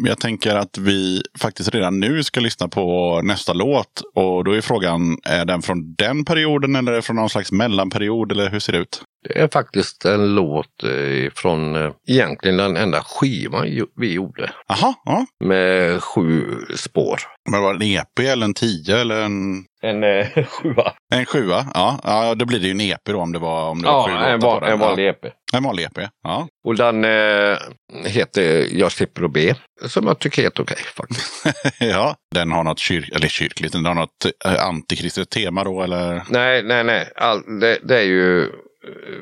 Speaker 2: Jag tänker att vi faktiskt redan nu ska lyssna på nästa låt. Och då är frågan, är den från den perioden eller är det från någon slags mellanperiod? Eller hur ser det ut?
Speaker 1: Det är faktiskt en låt eh, från eh, egentligen den enda skivan vi gjorde.
Speaker 2: Jaha, ja.
Speaker 1: Med sju spår.
Speaker 2: Men var det en EP eller en 10 eller en,
Speaker 1: En eh, sjua.
Speaker 2: en sjua? Ja, ja, då blir det ju en EP då om det var, om det var sju
Speaker 1: Ja, en,
Speaker 2: låtar på den.
Speaker 1: en vanlig
Speaker 2: Ja,
Speaker 1: EP.
Speaker 2: en vanlig EP. Ja.
Speaker 1: Och den eh, heter Jag slipper att be. Som jag tycker är helt okej faktiskt.
Speaker 2: ja, den har något kyr eller kyrkligt, den har något eh, antikristet tema då eller?
Speaker 1: nej, nej, nej. All, det, det är ju eh,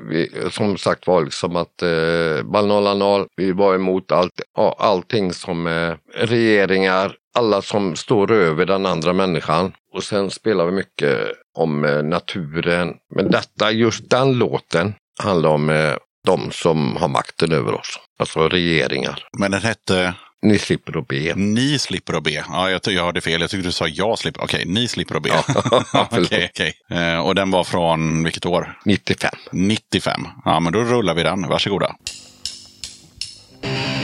Speaker 1: vi, som sagt var liksom att eh, Balnolanal, vi var emot allt, allting som eh, regeringar, alla som står över den andra människan. Och sen spelar vi mycket om eh, naturen. Men detta, just den låten, handlar om eh, de som har makten över oss. Alltså regeringar.
Speaker 2: Men den hette
Speaker 1: Ni slipper att be.
Speaker 2: Ni slipper att be. Ja, jag, jag hörde fel. Jag tyckte du sa jag slipper. Okej, ni slipper att be.
Speaker 1: Ja.
Speaker 2: Okej, okej. Eh, Och den var från vilket år?
Speaker 1: 95.
Speaker 2: 95. Ja, men då rullar vi den. Varsågoda.
Speaker 3: Det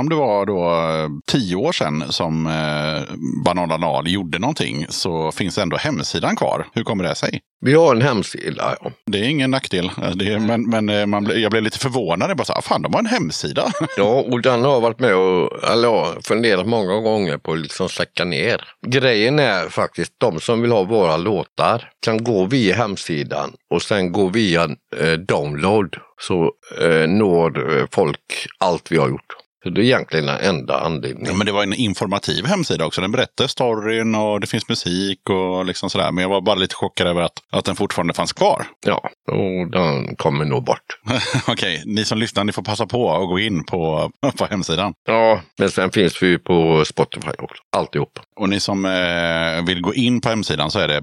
Speaker 2: om det var då eh, tio år sedan som eh, Banan Anal gjorde någonting så finns ändå hemsidan kvar. Hur kommer det sig?
Speaker 1: Vi har en hemsida. Ja.
Speaker 2: Det är ingen nackdel. Eh, Det är, men men eh, man, jag blev lite förvånad. Jag bara så, här, fan, de har en hemsida.
Speaker 1: Ja, och den har varit med och eller, funderat många gånger på att liksom släcka ner. Grejen är faktiskt de som vill ha våra låtar kan gå via hemsidan och sen gå via eh, download så eh, når folk allt vi har gjort. Så det är egentligen den enda
Speaker 2: Ja,
Speaker 1: anledningen.
Speaker 2: men det var en informativ hemsida också. Den berättar storyn och det finns musik och liksom sådär. Men jag var bara lite chockad över att, att den fortfarande fanns kvar.
Speaker 1: Ja, och den kommer nog bort.
Speaker 2: Okej, ni som lyssnar, ni får passa på att gå in på, på hemsidan.
Speaker 1: Ja, men sen finns vi ju på Spotify också. Alltihop.
Speaker 2: Och ni som eh, vill gå in på hemsidan så är det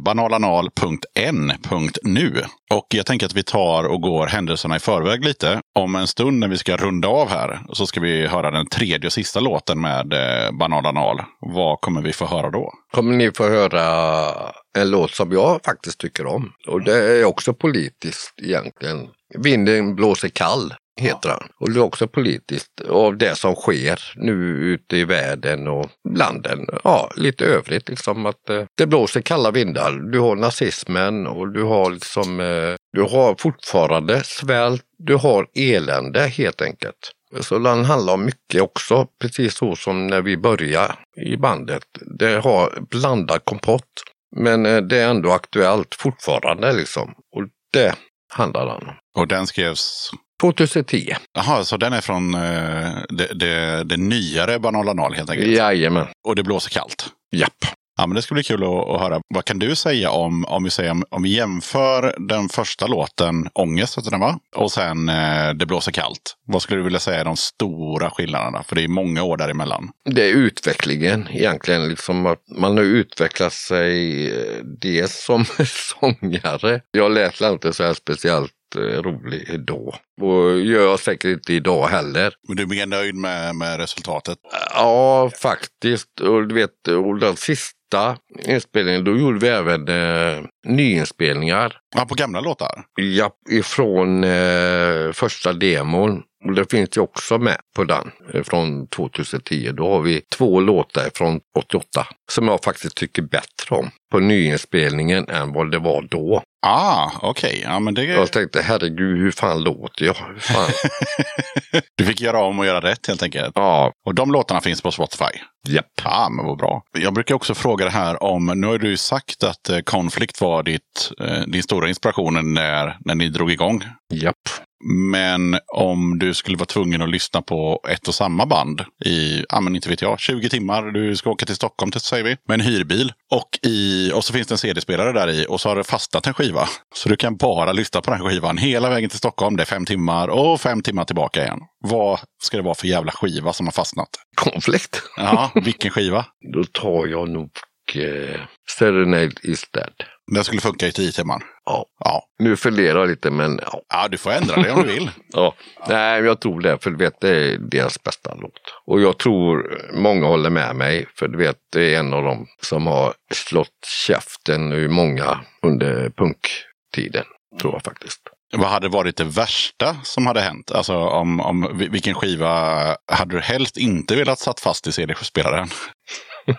Speaker 2: banalanal.n.nu. Och jag tänker att vi tar och går händelserna i förväg lite. Om en stund när vi ska runda av här så ska vi höra den tredje och sista låten med eh, Banalanal. Vad kommer vi få höra då?
Speaker 1: kommer ni få höra en låt som jag faktiskt tycker om. Och det är också politiskt egentligen. Vinden blåser kall heter den. Och det är också politiskt av det som sker nu ute i världen och landen. Ja, lite övrigt liksom att eh, det blåser kalla vindar. Du har nazismen och du har liksom, eh, du har fortfarande svält, du har elände helt enkelt. Så den handlar om mycket också, precis så som när vi började i bandet. Det har blandad kompott, men eh, det är ändå aktuellt fortfarande liksom. Och det handlar den om.
Speaker 2: Och den skrevs...
Speaker 1: 2010.
Speaker 2: Jaha, så den är från eh, det, det, det nyare Banalanal helt enkelt.
Speaker 1: Jajamän.
Speaker 2: Och det blåser kallt.
Speaker 1: Japp.
Speaker 2: Ja, men det ska bli kul att, att höra. Vad kan du säga om, om vi säger, om vi jämför den första låten, Ångest heter den va? Och sen eh, Det blåser kallt. Vad skulle du vilja säga är de stora skillnaderna? För det är många år däremellan.
Speaker 1: Det är utvecklingen egentligen, liksom att man har utvecklat sig eh, dels som sångare. Jag lät inte så här speciellt eh, rolig då. Och gör jag säkert inte idag heller.
Speaker 2: Men du är mer nöjd med, med resultatet?
Speaker 1: Ja, faktiskt. Och du vet, och den sista inspelningen, då gjorde vi även eh, nyinspelningar.
Speaker 2: Ja, på gamla låtar?
Speaker 1: Ja, ifrån eh, första demon. Och det finns ju också med på den eh, från 2010. Då har vi två låtar från 88 som jag faktiskt tycker bättre om på nyinspelningen än vad det var då.
Speaker 2: Ah, okej. Ja, men det...
Speaker 1: Jag tänkte herregud, hur fan låter jag? Fan?
Speaker 2: Du fick göra om och göra rätt helt enkelt.
Speaker 1: ja,
Speaker 2: Och de låtarna finns på Spotify?
Speaker 1: Japp.
Speaker 2: Ja, men vad bra. Jag brukar också fråga det här om, nu har du ju sagt att eh, Conflict var ditt, eh, din stora inspiration när, när ni drog igång.
Speaker 1: Japp.
Speaker 2: Men om du skulle vara tvungen att lyssna på ett och samma band i, ja men inte vet jag, 20 timmar. Du ska åka till Stockholm till, säger vi, med en hyrbil. Och, i, och så finns det en CD-spelare där i och så har det fastnat en skiva. Så du kan bara lyssna på den skivan hela vägen till Stockholm. Det är fem timmar och fem timmar tillbaka igen. Vad ska det vara för jävla skiva som har fastnat?
Speaker 1: Konflikt.
Speaker 2: Ja, vilken skiva?
Speaker 1: Då tar jag nog eh, Serenade is dead.
Speaker 2: Den skulle funka i tio timmar.
Speaker 1: Ja.
Speaker 2: Ja.
Speaker 1: Nu funderar jag lite men ja.
Speaker 2: ja, du får ändra det om du vill.
Speaker 1: ja. Nej, men jag tror det. För du vet, det är deras bästa låt. Och jag tror många håller med mig. För du vet, det är en av dem som har slått käften i många under punktiden. Tror jag faktiskt.
Speaker 2: Vad hade varit det värsta som hade hänt? Alltså om, om vil- vilken skiva hade du helst inte velat satt fast i CD-spelaren?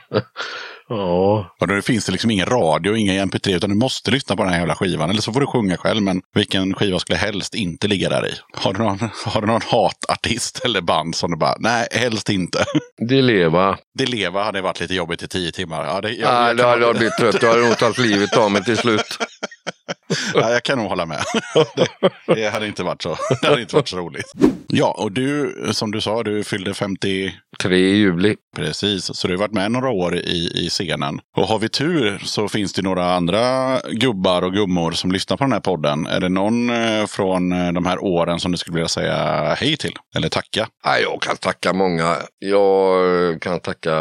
Speaker 1: Ja.
Speaker 2: Och då finns det liksom ingen radio, ingen MP3, utan du måste lyssna på den här jävla skivan. Eller så får du sjunga själv, men vilken skiva skulle helst inte ligga där i? Har du någon, har du någon hatartist eller band som du bara, nej, helst inte.
Speaker 1: Det leva.
Speaker 2: Det leva hade varit lite jobbigt i tio timmar. Ja, det, jag,
Speaker 1: Nej,
Speaker 2: jag, kan,
Speaker 1: hade jag blivit trött. Jag hade nog tagit livet av mig till slut.
Speaker 2: ja, jag kan nog hålla med. Det, det, hade inte varit så, det hade inte varit så roligt. Ja, och du, som du sa, du fyllde 50
Speaker 1: 3 juli.
Speaker 2: Precis, så du har varit med några år i, i scenen. Och har vi tur så finns det några andra gubbar och gummor som lyssnar på den här podden. Är det någon eh, från eh, de här åren som du skulle vilja säga hej till? Eller tacka?
Speaker 1: Jag kan tacka många. Jag kan tacka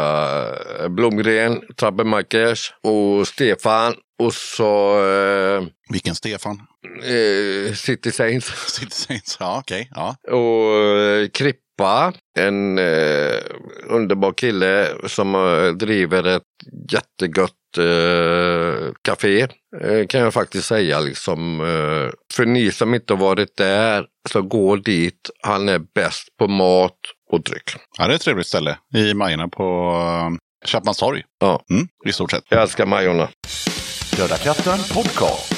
Speaker 1: Blomgren, Trabbemakers och Stefan. Och så eh,
Speaker 2: Vilken Stefan?
Speaker 1: eh, City Saints.
Speaker 2: City Saints. Ja, okej. ja.
Speaker 1: Och eh, Krippe pappa, en eh, underbar kille som eh, driver ett jättegött eh, café. Eh, kan jag faktiskt säga liksom. Eh, för ni som inte har varit där så gå dit. Han är bäst på mat och dryck.
Speaker 2: Ja, det är ett trevligt ställe i Majorna på eh, Chapmans torg.
Speaker 1: Ja.
Speaker 2: Mm, I stort sett.
Speaker 1: Jag älskar Majorna.
Speaker 2: Döda katten podcast.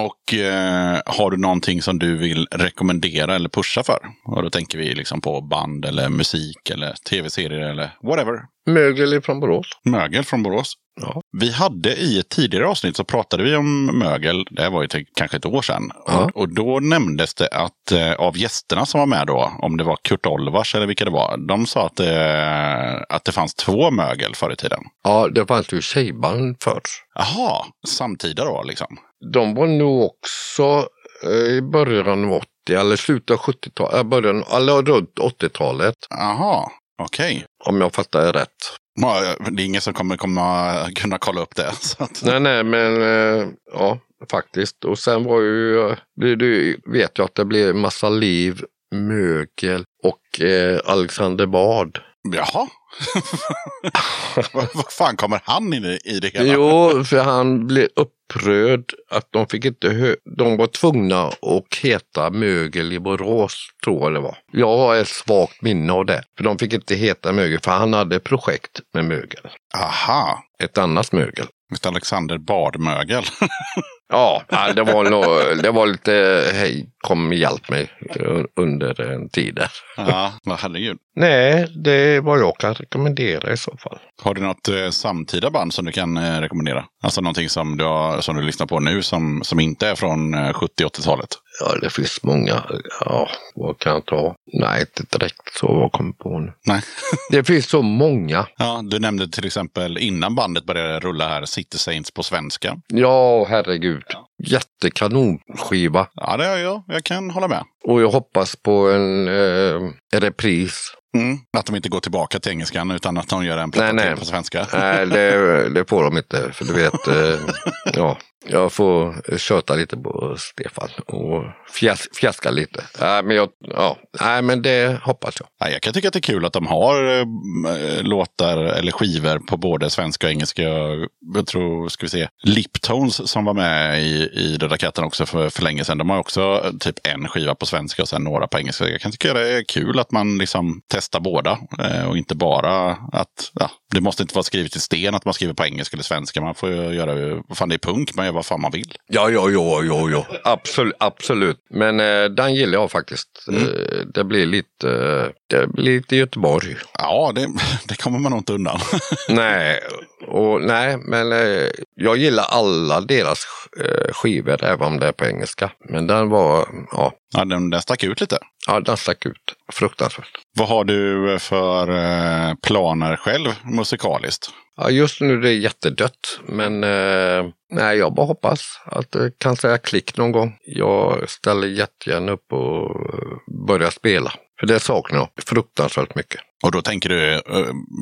Speaker 2: Och eh, har du någonting som du vill rekommendera eller pusha för? Och då tänker vi liksom på band eller musik eller tv-serier eller whatever.
Speaker 1: Mögel från Borås.
Speaker 2: Mögel från Borås.
Speaker 1: Ja.
Speaker 2: Vi hade i ett tidigare avsnitt så pratade vi om mögel. Det var ju till, kanske ett år sedan.
Speaker 1: Ja.
Speaker 2: Och, och då nämndes det att eh, av gästerna som var med då, om det var Kurt Olvars eller vilka det var, de sa att, eh, att det fanns två mögel förr i tiden.
Speaker 1: Ja, det fanns ju tjejband förr.
Speaker 2: Jaha, samtida då liksom.
Speaker 1: De var nog också eh, i början av 80 eller slutet av 70-talet, början, eller runt 80-talet.
Speaker 2: Jaha, okej.
Speaker 1: Om jag fattar rätt.
Speaker 2: Ja, Det är ingen som kommer komma, kunna kolla upp det. Att,
Speaker 1: Nej, nej, men eh, ja, faktiskt. Och sen var ju, eh, det, du vet ju att det blev massa liv, mögel och eh, Alexander Bard.
Speaker 2: Jaha. Vad fan kommer han in i, i det hela?
Speaker 1: Jo, för han blev upprörd att de fick inte hö- De var tvungna att heta Mögel i Borås, tror jag det var. Jag har ett svagt minne av det. För de fick inte heta Mögel, för han hade projekt med mögel.
Speaker 2: Aha.
Speaker 1: Ett annat mögel.
Speaker 2: Ett Alexander Bardmögel.
Speaker 1: Ja, det var, nog, det var lite hej, kom hjälp mig un- under en tid där.
Speaker 2: ja, vad herregud.
Speaker 1: Nej, det är vad jag kan rekommendera i så fall.
Speaker 2: Har du något eh, samtida band som du kan eh, rekommendera? Alltså någonting som du, har, som du lyssnar på nu som, som inte är från eh, 70-80-talet?
Speaker 1: Ja, det finns många. Ja, vad kan jag ta? Nej, inte direkt så vad kommer på nu.
Speaker 2: Nej.
Speaker 1: Det finns så många.
Speaker 2: Ja, du nämnde till exempel innan bandet började rulla här City Saints på svenska.
Speaker 1: Ja, herregud. Jättekanonskiva.
Speaker 2: Ja, det är jag. Jag kan hålla med.
Speaker 1: Och jag hoppas på en eh, repris.
Speaker 2: Mm. Att de inte går tillbaka till engelskan utan att de gör en platta
Speaker 1: Nej, nej.
Speaker 2: på svenska.
Speaker 1: Nej, det, det får de inte. För du vet, eh, ja, jag får köta lite på Stefan och fjäs, fjäska lite. Nej, men jag, ja, nej, men det hoppas jag.
Speaker 2: Ja, jag kan tycka att det är kul att de har eh, låtar eller skivor på både svenska och engelska. Jag tror, ska vi se, Liptones som var med i, i Döda katten också för, för länge sedan. De har också eh, typ en skiva på svenska och sen några på engelska. Jag kan tycka det är kul att man liksom testar båda eh, och inte bara att ja, det måste inte vara skrivet i sten att man skriver på engelska eller svenska. Man får ju göra, vad fan det är punk, man gör vad fan man vill.
Speaker 1: Ja, ja, ja, ja, ja. Absolut, absolut. Men eh, den gillar jag faktiskt. Eh, det blir lite, eh, det blir lite Göteborg.
Speaker 2: Ja, det, det kommer man nog inte undan.
Speaker 1: nej, och, nej, men eh, jag gillar alla deras eh, skivor, även om det är på engelska. Men den var, ja,
Speaker 2: ja, den, den stack ut lite.
Speaker 1: ja den stack ut. Fruktansvärt.
Speaker 2: Vad har du för eh, planer själv musikaliskt?
Speaker 1: Ja, just nu är det jättedött, men eh, nej, jag bara hoppas att det kan säga klick någon gång. Jag ställer jättegärna upp och eh, börjar spela. För det saknar jag fruktansvärt mycket.
Speaker 2: Och då tänker du eh,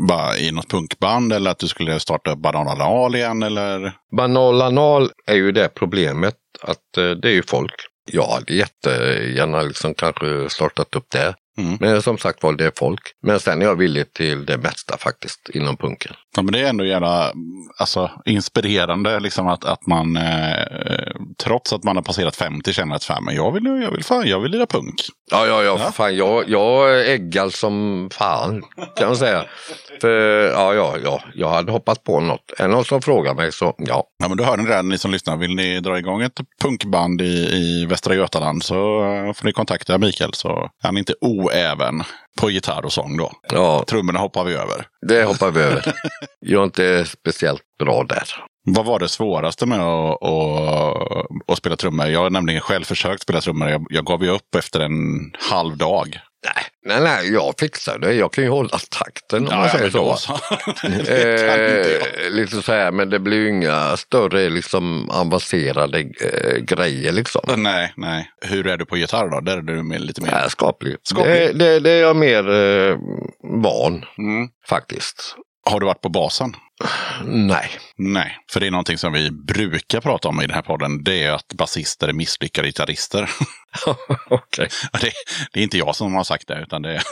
Speaker 2: bara i något punkband eller att du skulle starta upp Bananal igen eller?
Speaker 1: Banal anal är ju det problemet att eh, det är ju folk. Jag hade jättegärna liksom kanske startat upp det.
Speaker 2: Mm.
Speaker 1: Men som sagt var, det är folk. Men sen är jag villig till det mesta faktiskt inom punken.
Speaker 2: Ja, men det är ändå jävla alltså, inspirerande liksom att, att man eh, trots att man har passerat 50 känner att fan, men jag vill, jag vill, fan, jag vill lira punk.
Speaker 1: Ja, ja, ja,
Speaker 2: Ja.
Speaker 1: fan jag, jag är äggal som fan kan man säga. För ja, ja, ja, jag hade hoppat på något. Är någon som frågar mig så ja.
Speaker 2: Ja, men då hör ni det, ni som lyssnar. Vill ni dra igång ett punkband i, i Västra Götaland så eh, får ni kontakta Mikael. Så är han inte oäven på gitarr och sång då.
Speaker 1: Ja,
Speaker 2: Trummorna hoppar vi över.
Speaker 1: det hoppar vi över. Jag är inte speciellt bra där.
Speaker 2: Vad var det svåraste med att, att, att spela trummor? Jag har nämligen själv försökt spela trummor. Jag, jag gav ju upp efter en halv dag.
Speaker 1: Nej, nej, nej, jag fixar det. Jag kan ju hålla takten om man säger så.
Speaker 2: så.
Speaker 1: Eh, lite så här, men det blir ju inga större liksom avancerade eh, grejer liksom.
Speaker 2: Nej, nej. Hur är du på gitarr då? Där är du med lite mer.
Speaker 1: Nej, skaplig.
Speaker 2: Skaplig.
Speaker 1: Det, det, det är jag mer eh, van
Speaker 2: Mm.
Speaker 1: faktiskt.
Speaker 2: Har du varit på basen?
Speaker 1: Nej.
Speaker 2: Nej, för det är någonting som vi brukar prata om i den här podden. Det är att basister är misslyckade gitarrister.
Speaker 1: Okej.
Speaker 2: Det, det är inte jag som har sagt det, utan det.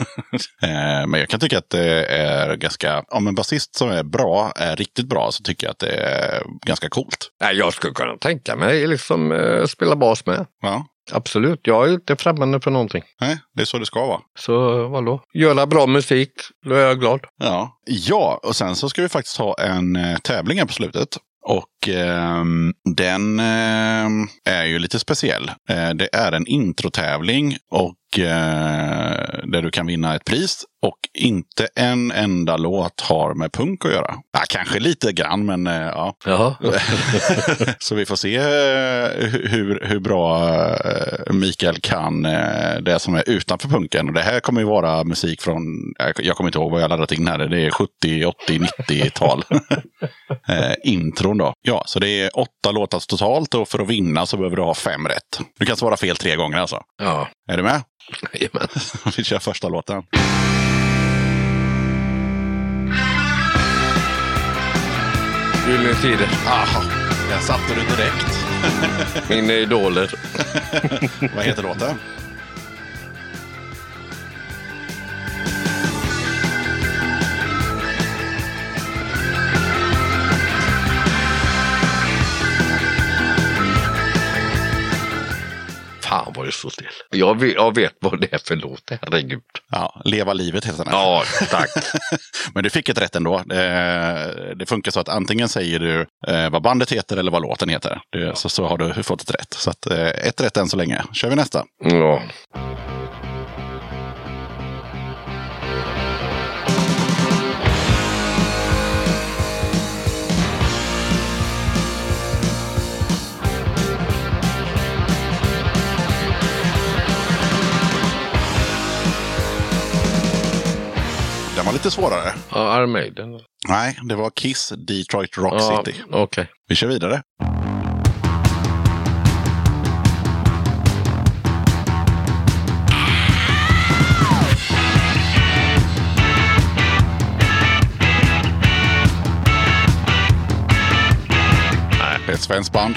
Speaker 2: Eh, Men jag kan tycka att det är ganska... Om en basist som är bra, är riktigt bra, så tycker jag att det är ganska coolt.
Speaker 1: Jag skulle kunna tänka mig liksom eh, spela bas med.
Speaker 2: Ja,
Speaker 1: Absolut, jag är inte främmande för någonting.
Speaker 2: nej, det är så det ska vara.
Speaker 1: Så vadå? Göra bra musik, då är jag glad.
Speaker 2: Ja. ja, och sen så ska vi faktiskt ha en eh, tävling här på slutet. Och ehm, den ehm, är ju lite speciell. Eh, det är en introtävling och eh, där du kan vinna ett pris. Och inte en enda låt har med punk att göra. Ja, kanske lite grann, men eh, ja. Så vi får se eh, hur, hur bra eh, Mikael kan eh, det som är utanför punken. Och det här kommer ju vara musik från, jag- jag kommer inte ihåg vad jag laddat in här, det är 70, 80, 90-tal. eh, intron då. Ja, så det är åtta låtar totalt och för att vinna så behöver du ha fem rätt. Du kan svara fel tre gånger alltså.
Speaker 1: Ja,
Speaker 2: Är du med?
Speaker 1: jajamän.
Speaker 2: Vi kör första låten.
Speaker 1: Gyllene Tider.
Speaker 2: Aha, där satte du direkt.
Speaker 1: Mina idoler.
Speaker 2: Vad heter låten?
Speaker 1: Det står still. Jag vet, jag vet vad det är för låt, herregud.
Speaker 2: Ja, Leva livet heter den.
Speaker 1: Ja, tack.
Speaker 2: Men du fick ett rätt ändå. Det, det funkar så att antingen säger du eh, vad bandet heter eller vad låten heter. Det, så, så har du fått ett rätt. Så att, eh, ett rätt än så länge. kör vi nästa.
Speaker 1: Ja.
Speaker 2: Var lite svårare.
Speaker 1: Ja, Iron Maiden.
Speaker 2: Nej, det var Kiss Detroit Rock
Speaker 1: Ja,
Speaker 2: City.
Speaker 1: Okej.
Speaker 2: Vi kör vidare. Ett svenskt band.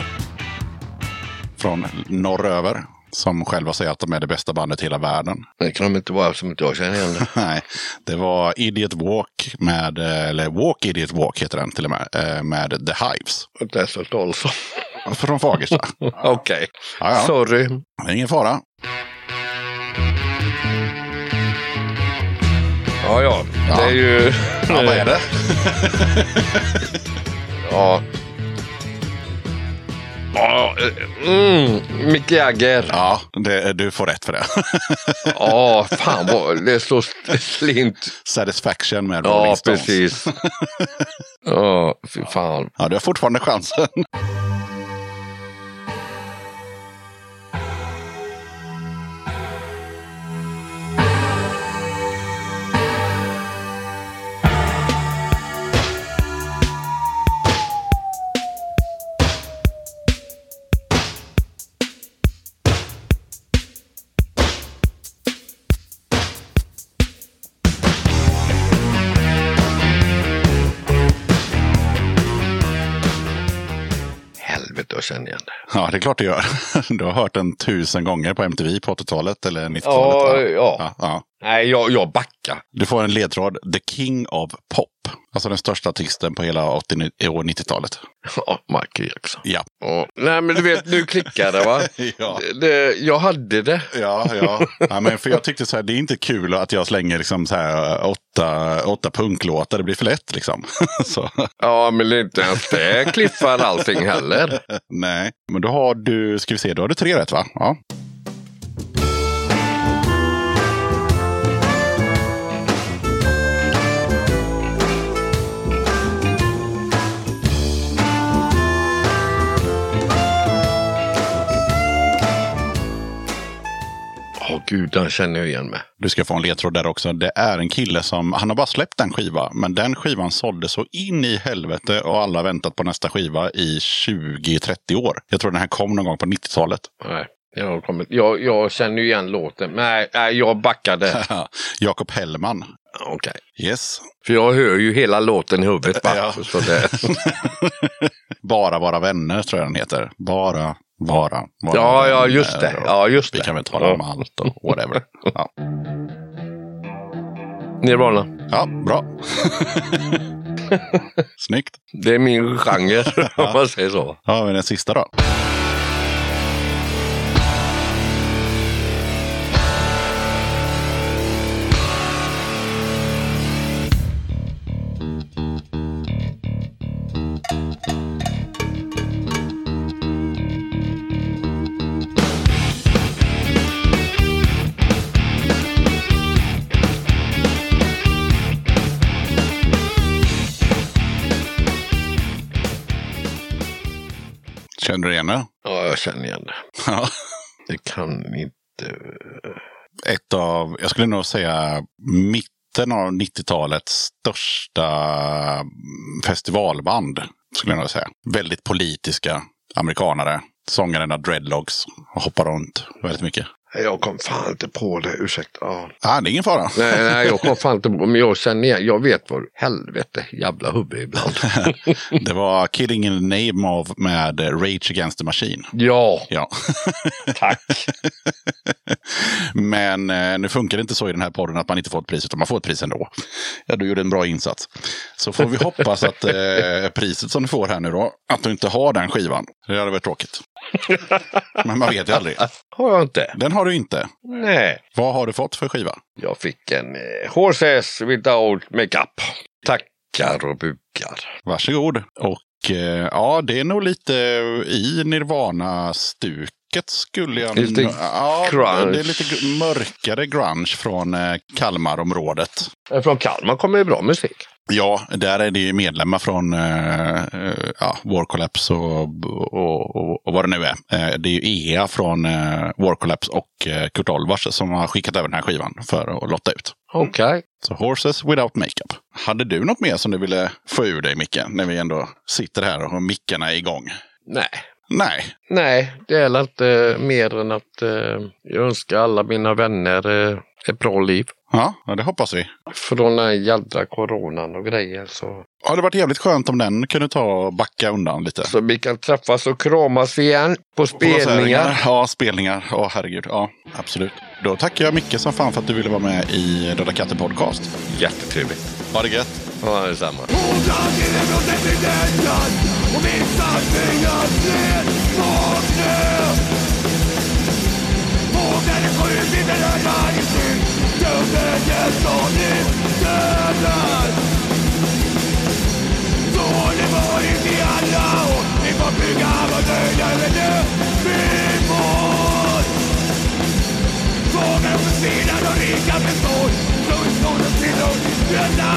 Speaker 2: Från norröver. Som själva säger att de är det bästa bandet i hela världen.
Speaker 1: Det kan de inte vara som inte jag känner igen det.
Speaker 2: Nej, det var Idiot Walk med, eh, eller Walk Idiot Walk heter den till och med, eh, med The Hives.
Speaker 1: Desert also.
Speaker 2: Från Fagersta.
Speaker 1: Okej.
Speaker 2: Ja, ja.
Speaker 1: Sorry.
Speaker 2: Det är ingen fara.
Speaker 1: Ja, ja.
Speaker 2: Ja.
Speaker 1: Det är ju...
Speaker 2: Ja, vad är det?
Speaker 1: Ja. Ja, mm, Mick Jagger.
Speaker 2: Ja, det, du får rätt för det.
Speaker 1: Ja, fan vad det är så slint.
Speaker 2: Satisfaction med Rolling
Speaker 1: Ja,
Speaker 2: Stones.
Speaker 1: precis. Ja, fy fan.
Speaker 2: Ja, du har fortfarande chansen.
Speaker 1: Känner igen det.
Speaker 2: Ja, det är klart det gör. Du har hört den tusen gånger på MTV på 80-talet eller 90-talet.
Speaker 1: Ja, ja.
Speaker 2: Ja, ja.
Speaker 1: Nej, jag, jag backar.
Speaker 2: Du får en ledtråd. The King of Pop. Alltså den största artisten på hela 80 och 90-talet.
Speaker 1: Ja, Michael Jackson.
Speaker 2: Ja.
Speaker 1: Ja. Nej, men du vet, nu klickar det va?
Speaker 2: Ja.
Speaker 1: Det, jag hade det.
Speaker 2: Ja, ja. ja men för jag tyckte så här, det är inte kul att jag slänger liksom så här åtta, åtta punklåtar. Det blir för lätt liksom.
Speaker 1: Ja, men det är inte ens det kliffar allting heller.
Speaker 2: nej, men då har du, ska vi se, då har du tre rätt va? Ja.
Speaker 1: Gud, den känner jag igen mig.
Speaker 2: Du ska få en ledtråd där också. Det är en kille som, han har bara släppt en skiva, men den skivan sålde så in i helvete och alla har väntat på nästa skiva i 20-30 år. Jag tror den här kom någon gång på 90-talet.
Speaker 1: Nej, jag, kommer, jag, jag känner ju igen låten. Nej, nej jag backade.
Speaker 2: Jakob Hellman.
Speaker 1: Okej.
Speaker 2: Yes.
Speaker 1: För jag hör ju hela låten i huvudet. Va?
Speaker 2: Ja. Bara vara vänner tror jag den heter. Bara vara, vara
Speaker 1: ja, ja, just det. Ja, just
Speaker 2: Vi
Speaker 1: det.
Speaker 2: kan väl tala om allt och whatever. Ja,
Speaker 1: Nirvana.
Speaker 2: ja bra. Snyggt.
Speaker 1: Det är min genre, om man säger så.
Speaker 2: Ja, men den sista då. Känner du igen det?
Speaker 1: Ja, jag känner igen det.
Speaker 2: Ja.
Speaker 1: Det kan inte...
Speaker 2: Ett av, jag skulle nog säga mitten av 90-talets största festivalband. Skulle jag nog säga. Väldigt politiska amerikanare. Sångaren har dreadlocks hoppar runt väldigt mycket.
Speaker 1: Jag kom fan inte på det, ursäkta. Ja.
Speaker 2: Ah, det är ingen fara.
Speaker 1: Nej, nej, jag kom fan inte på Men jag känner igen, jag vet vad helvete jävla huvud ibland.
Speaker 2: Det var Killing in the name of med Rage Against the Machine.
Speaker 1: Ja,
Speaker 2: Ja.
Speaker 1: tack.
Speaker 2: Men eh, nu funkar det inte så i den här podden att man inte får ett pris, utan man får ett pris ändå. Ja, du gjorde en bra insats. Så får vi hoppas att eh, priset som du får här nu då, att du inte har den skivan. Det hade varit tråkigt. Men man vet ju aldrig.
Speaker 1: Har jag inte?
Speaker 2: Den har du inte.
Speaker 1: Nej.
Speaker 2: Vad har du fått för skiva?
Speaker 1: Jag fick en eh, Horses without makeup. Tackar och bukar.
Speaker 2: Varsågod. Och eh, ja, det är nog lite i Nirvana-stuket skulle jag...
Speaker 1: Lite
Speaker 2: ja,
Speaker 1: grunge.
Speaker 2: Det är lite mörkare grunge från eh, Kalmarområdet.
Speaker 1: Eh, Från Kalmar kommer ju bra musik.
Speaker 2: Ja, där är det ju medlemmar från eh, eh, ja, War Collapse och, och, och, och vad det nu är. Eh, det är ju EA från eh, War Collapse och eh, Kurt Olvars som har skickat över den här skivan för att lotta ut.
Speaker 1: Okej.
Speaker 2: Så Horses Without Makeup. Hade du något mer som du ville få ur dig, Micke? När vi ändå sitter här och har mickarna är igång.
Speaker 1: Nej.
Speaker 2: Nej,
Speaker 1: Nej, det är inte mer än att eh, jag önskar alla mina vänner eh, ett bra liv.
Speaker 2: Ja, ja, det hoppas vi.
Speaker 1: Från den här jädra coronan och grejer. Så,
Speaker 2: Ja, det varit jävligt skönt om den kunde ta och backa undan lite.
Speaker 1: så vi kan träffas och kramas igen på spelningar.
Speaker 2: Ja, spelningar. Åh, herregud. Ja, absolut. Då tackar jag Micke som fan för att du ville vara med i Döda katten podcast.
Speaker 1: Jättetrevligt.
Speaker 2: Ha det gött.
Speaker 1: Ja, detsamma.
Speaker 3: Och missar tvingas ner på knä. Vågade gå ut i den här magazin Döden som ni dödar Så har det varit i alla år Vi får bygga vår nöjda med det vi får Fångar försvinner och rika består Slutmålen till oss denna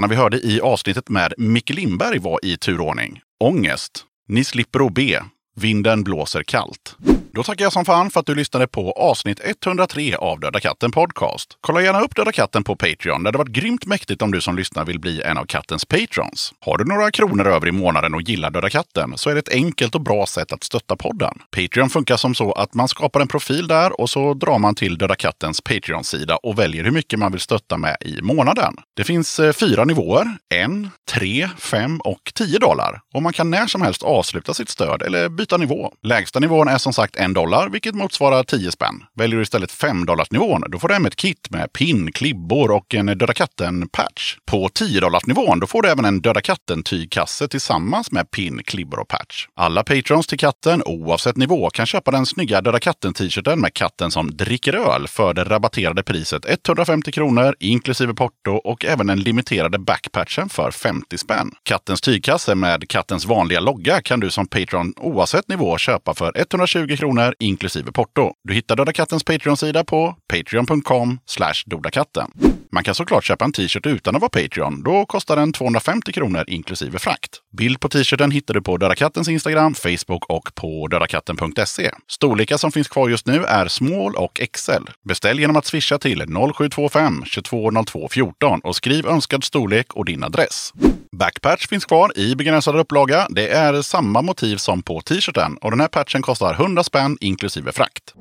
Speaker 2: Låtarna vi hörde i avsnittet med Micke Lindberg var i turordning. Ångest. Ni slipper att be. Vinden blåser kallt. Då tackar jag som fan för att du lyssnade på avsnitt 103 av Döda katten Podcast. Kolla gärna upp Döda katten på Patreon. Det hade varit grymt mäktigt om du som lyssnar vill bli en av kattens patrons. Har du några kronor över i månaden och gillar Döda katten så är det ett enkelt och bra sätt att stötta podden. Patreon funkar som så att man skapar en profil där och så drar man till Döda kattens Patreon-sida och väljer hur mycket man vill stötta med i månaden. Det finns eh, fyra nivåer. En, tre, fem och tio dollar. Och man kan när som helst avsluta sitt stöd eller byta nivå. Lägsta nivån är som sagt en dollar, vilket motsvarar 10 spänn. Väljer du istället 5 nivån, då får du hem ett kit med pin, klibbor och en Döda katten-patch. På 10 nivån, då får du även en Döda katten-tygkasse tillsammans med pin, klibbor och patch. Alla patrons till katten, oavsett nivå, kan köpa den snygga Döda katten-t-shirten med katten som dricker öl för det rabatterade priset 150 kronor inklusive porto och även den limiterade backpatchen för 50 spänn. Kattens tygkasse med kattens vanliga logga kan du som patron oavsett nivå köpa för 120 kronor inklusive porto. Du hittar Döda kattens Patreon-sida på patreon.com dodakatten. Man kan såklart köpa en t-shirt utan att vara Patreon. Då kostar den 250 kronor inklusive frakt. Bild på t-shirten hittar du på Döda Kattens Instagram, Facebook och på dödakatten.se. Storlekar som finns kvar just nu är small och XL. Beställ genom att swisha till 0725 2202 14 och skriv önskad storlek och din adress. Backpatch finns kvar i begränsad upplaga. Det är samma motiv som på t-shirten och den här patchen kostar 100 spänn inklusive frakt.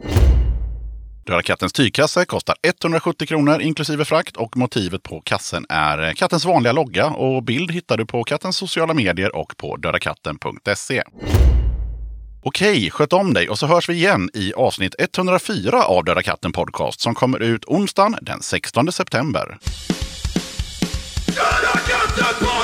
Speaker 2: Döda kattens tygkasse kostar 170 kronor inklusive frakt och motivet på kassen är kattens vanliga logga och bild hittar du på kattens sociala medier och på dödakatten.se. Okej, sköt om dig och så hörs vi igen i avsnitt 104 av Döda katten Podcast som kommer ut onsdagen den 16 september.
Speaker 3: Döda katten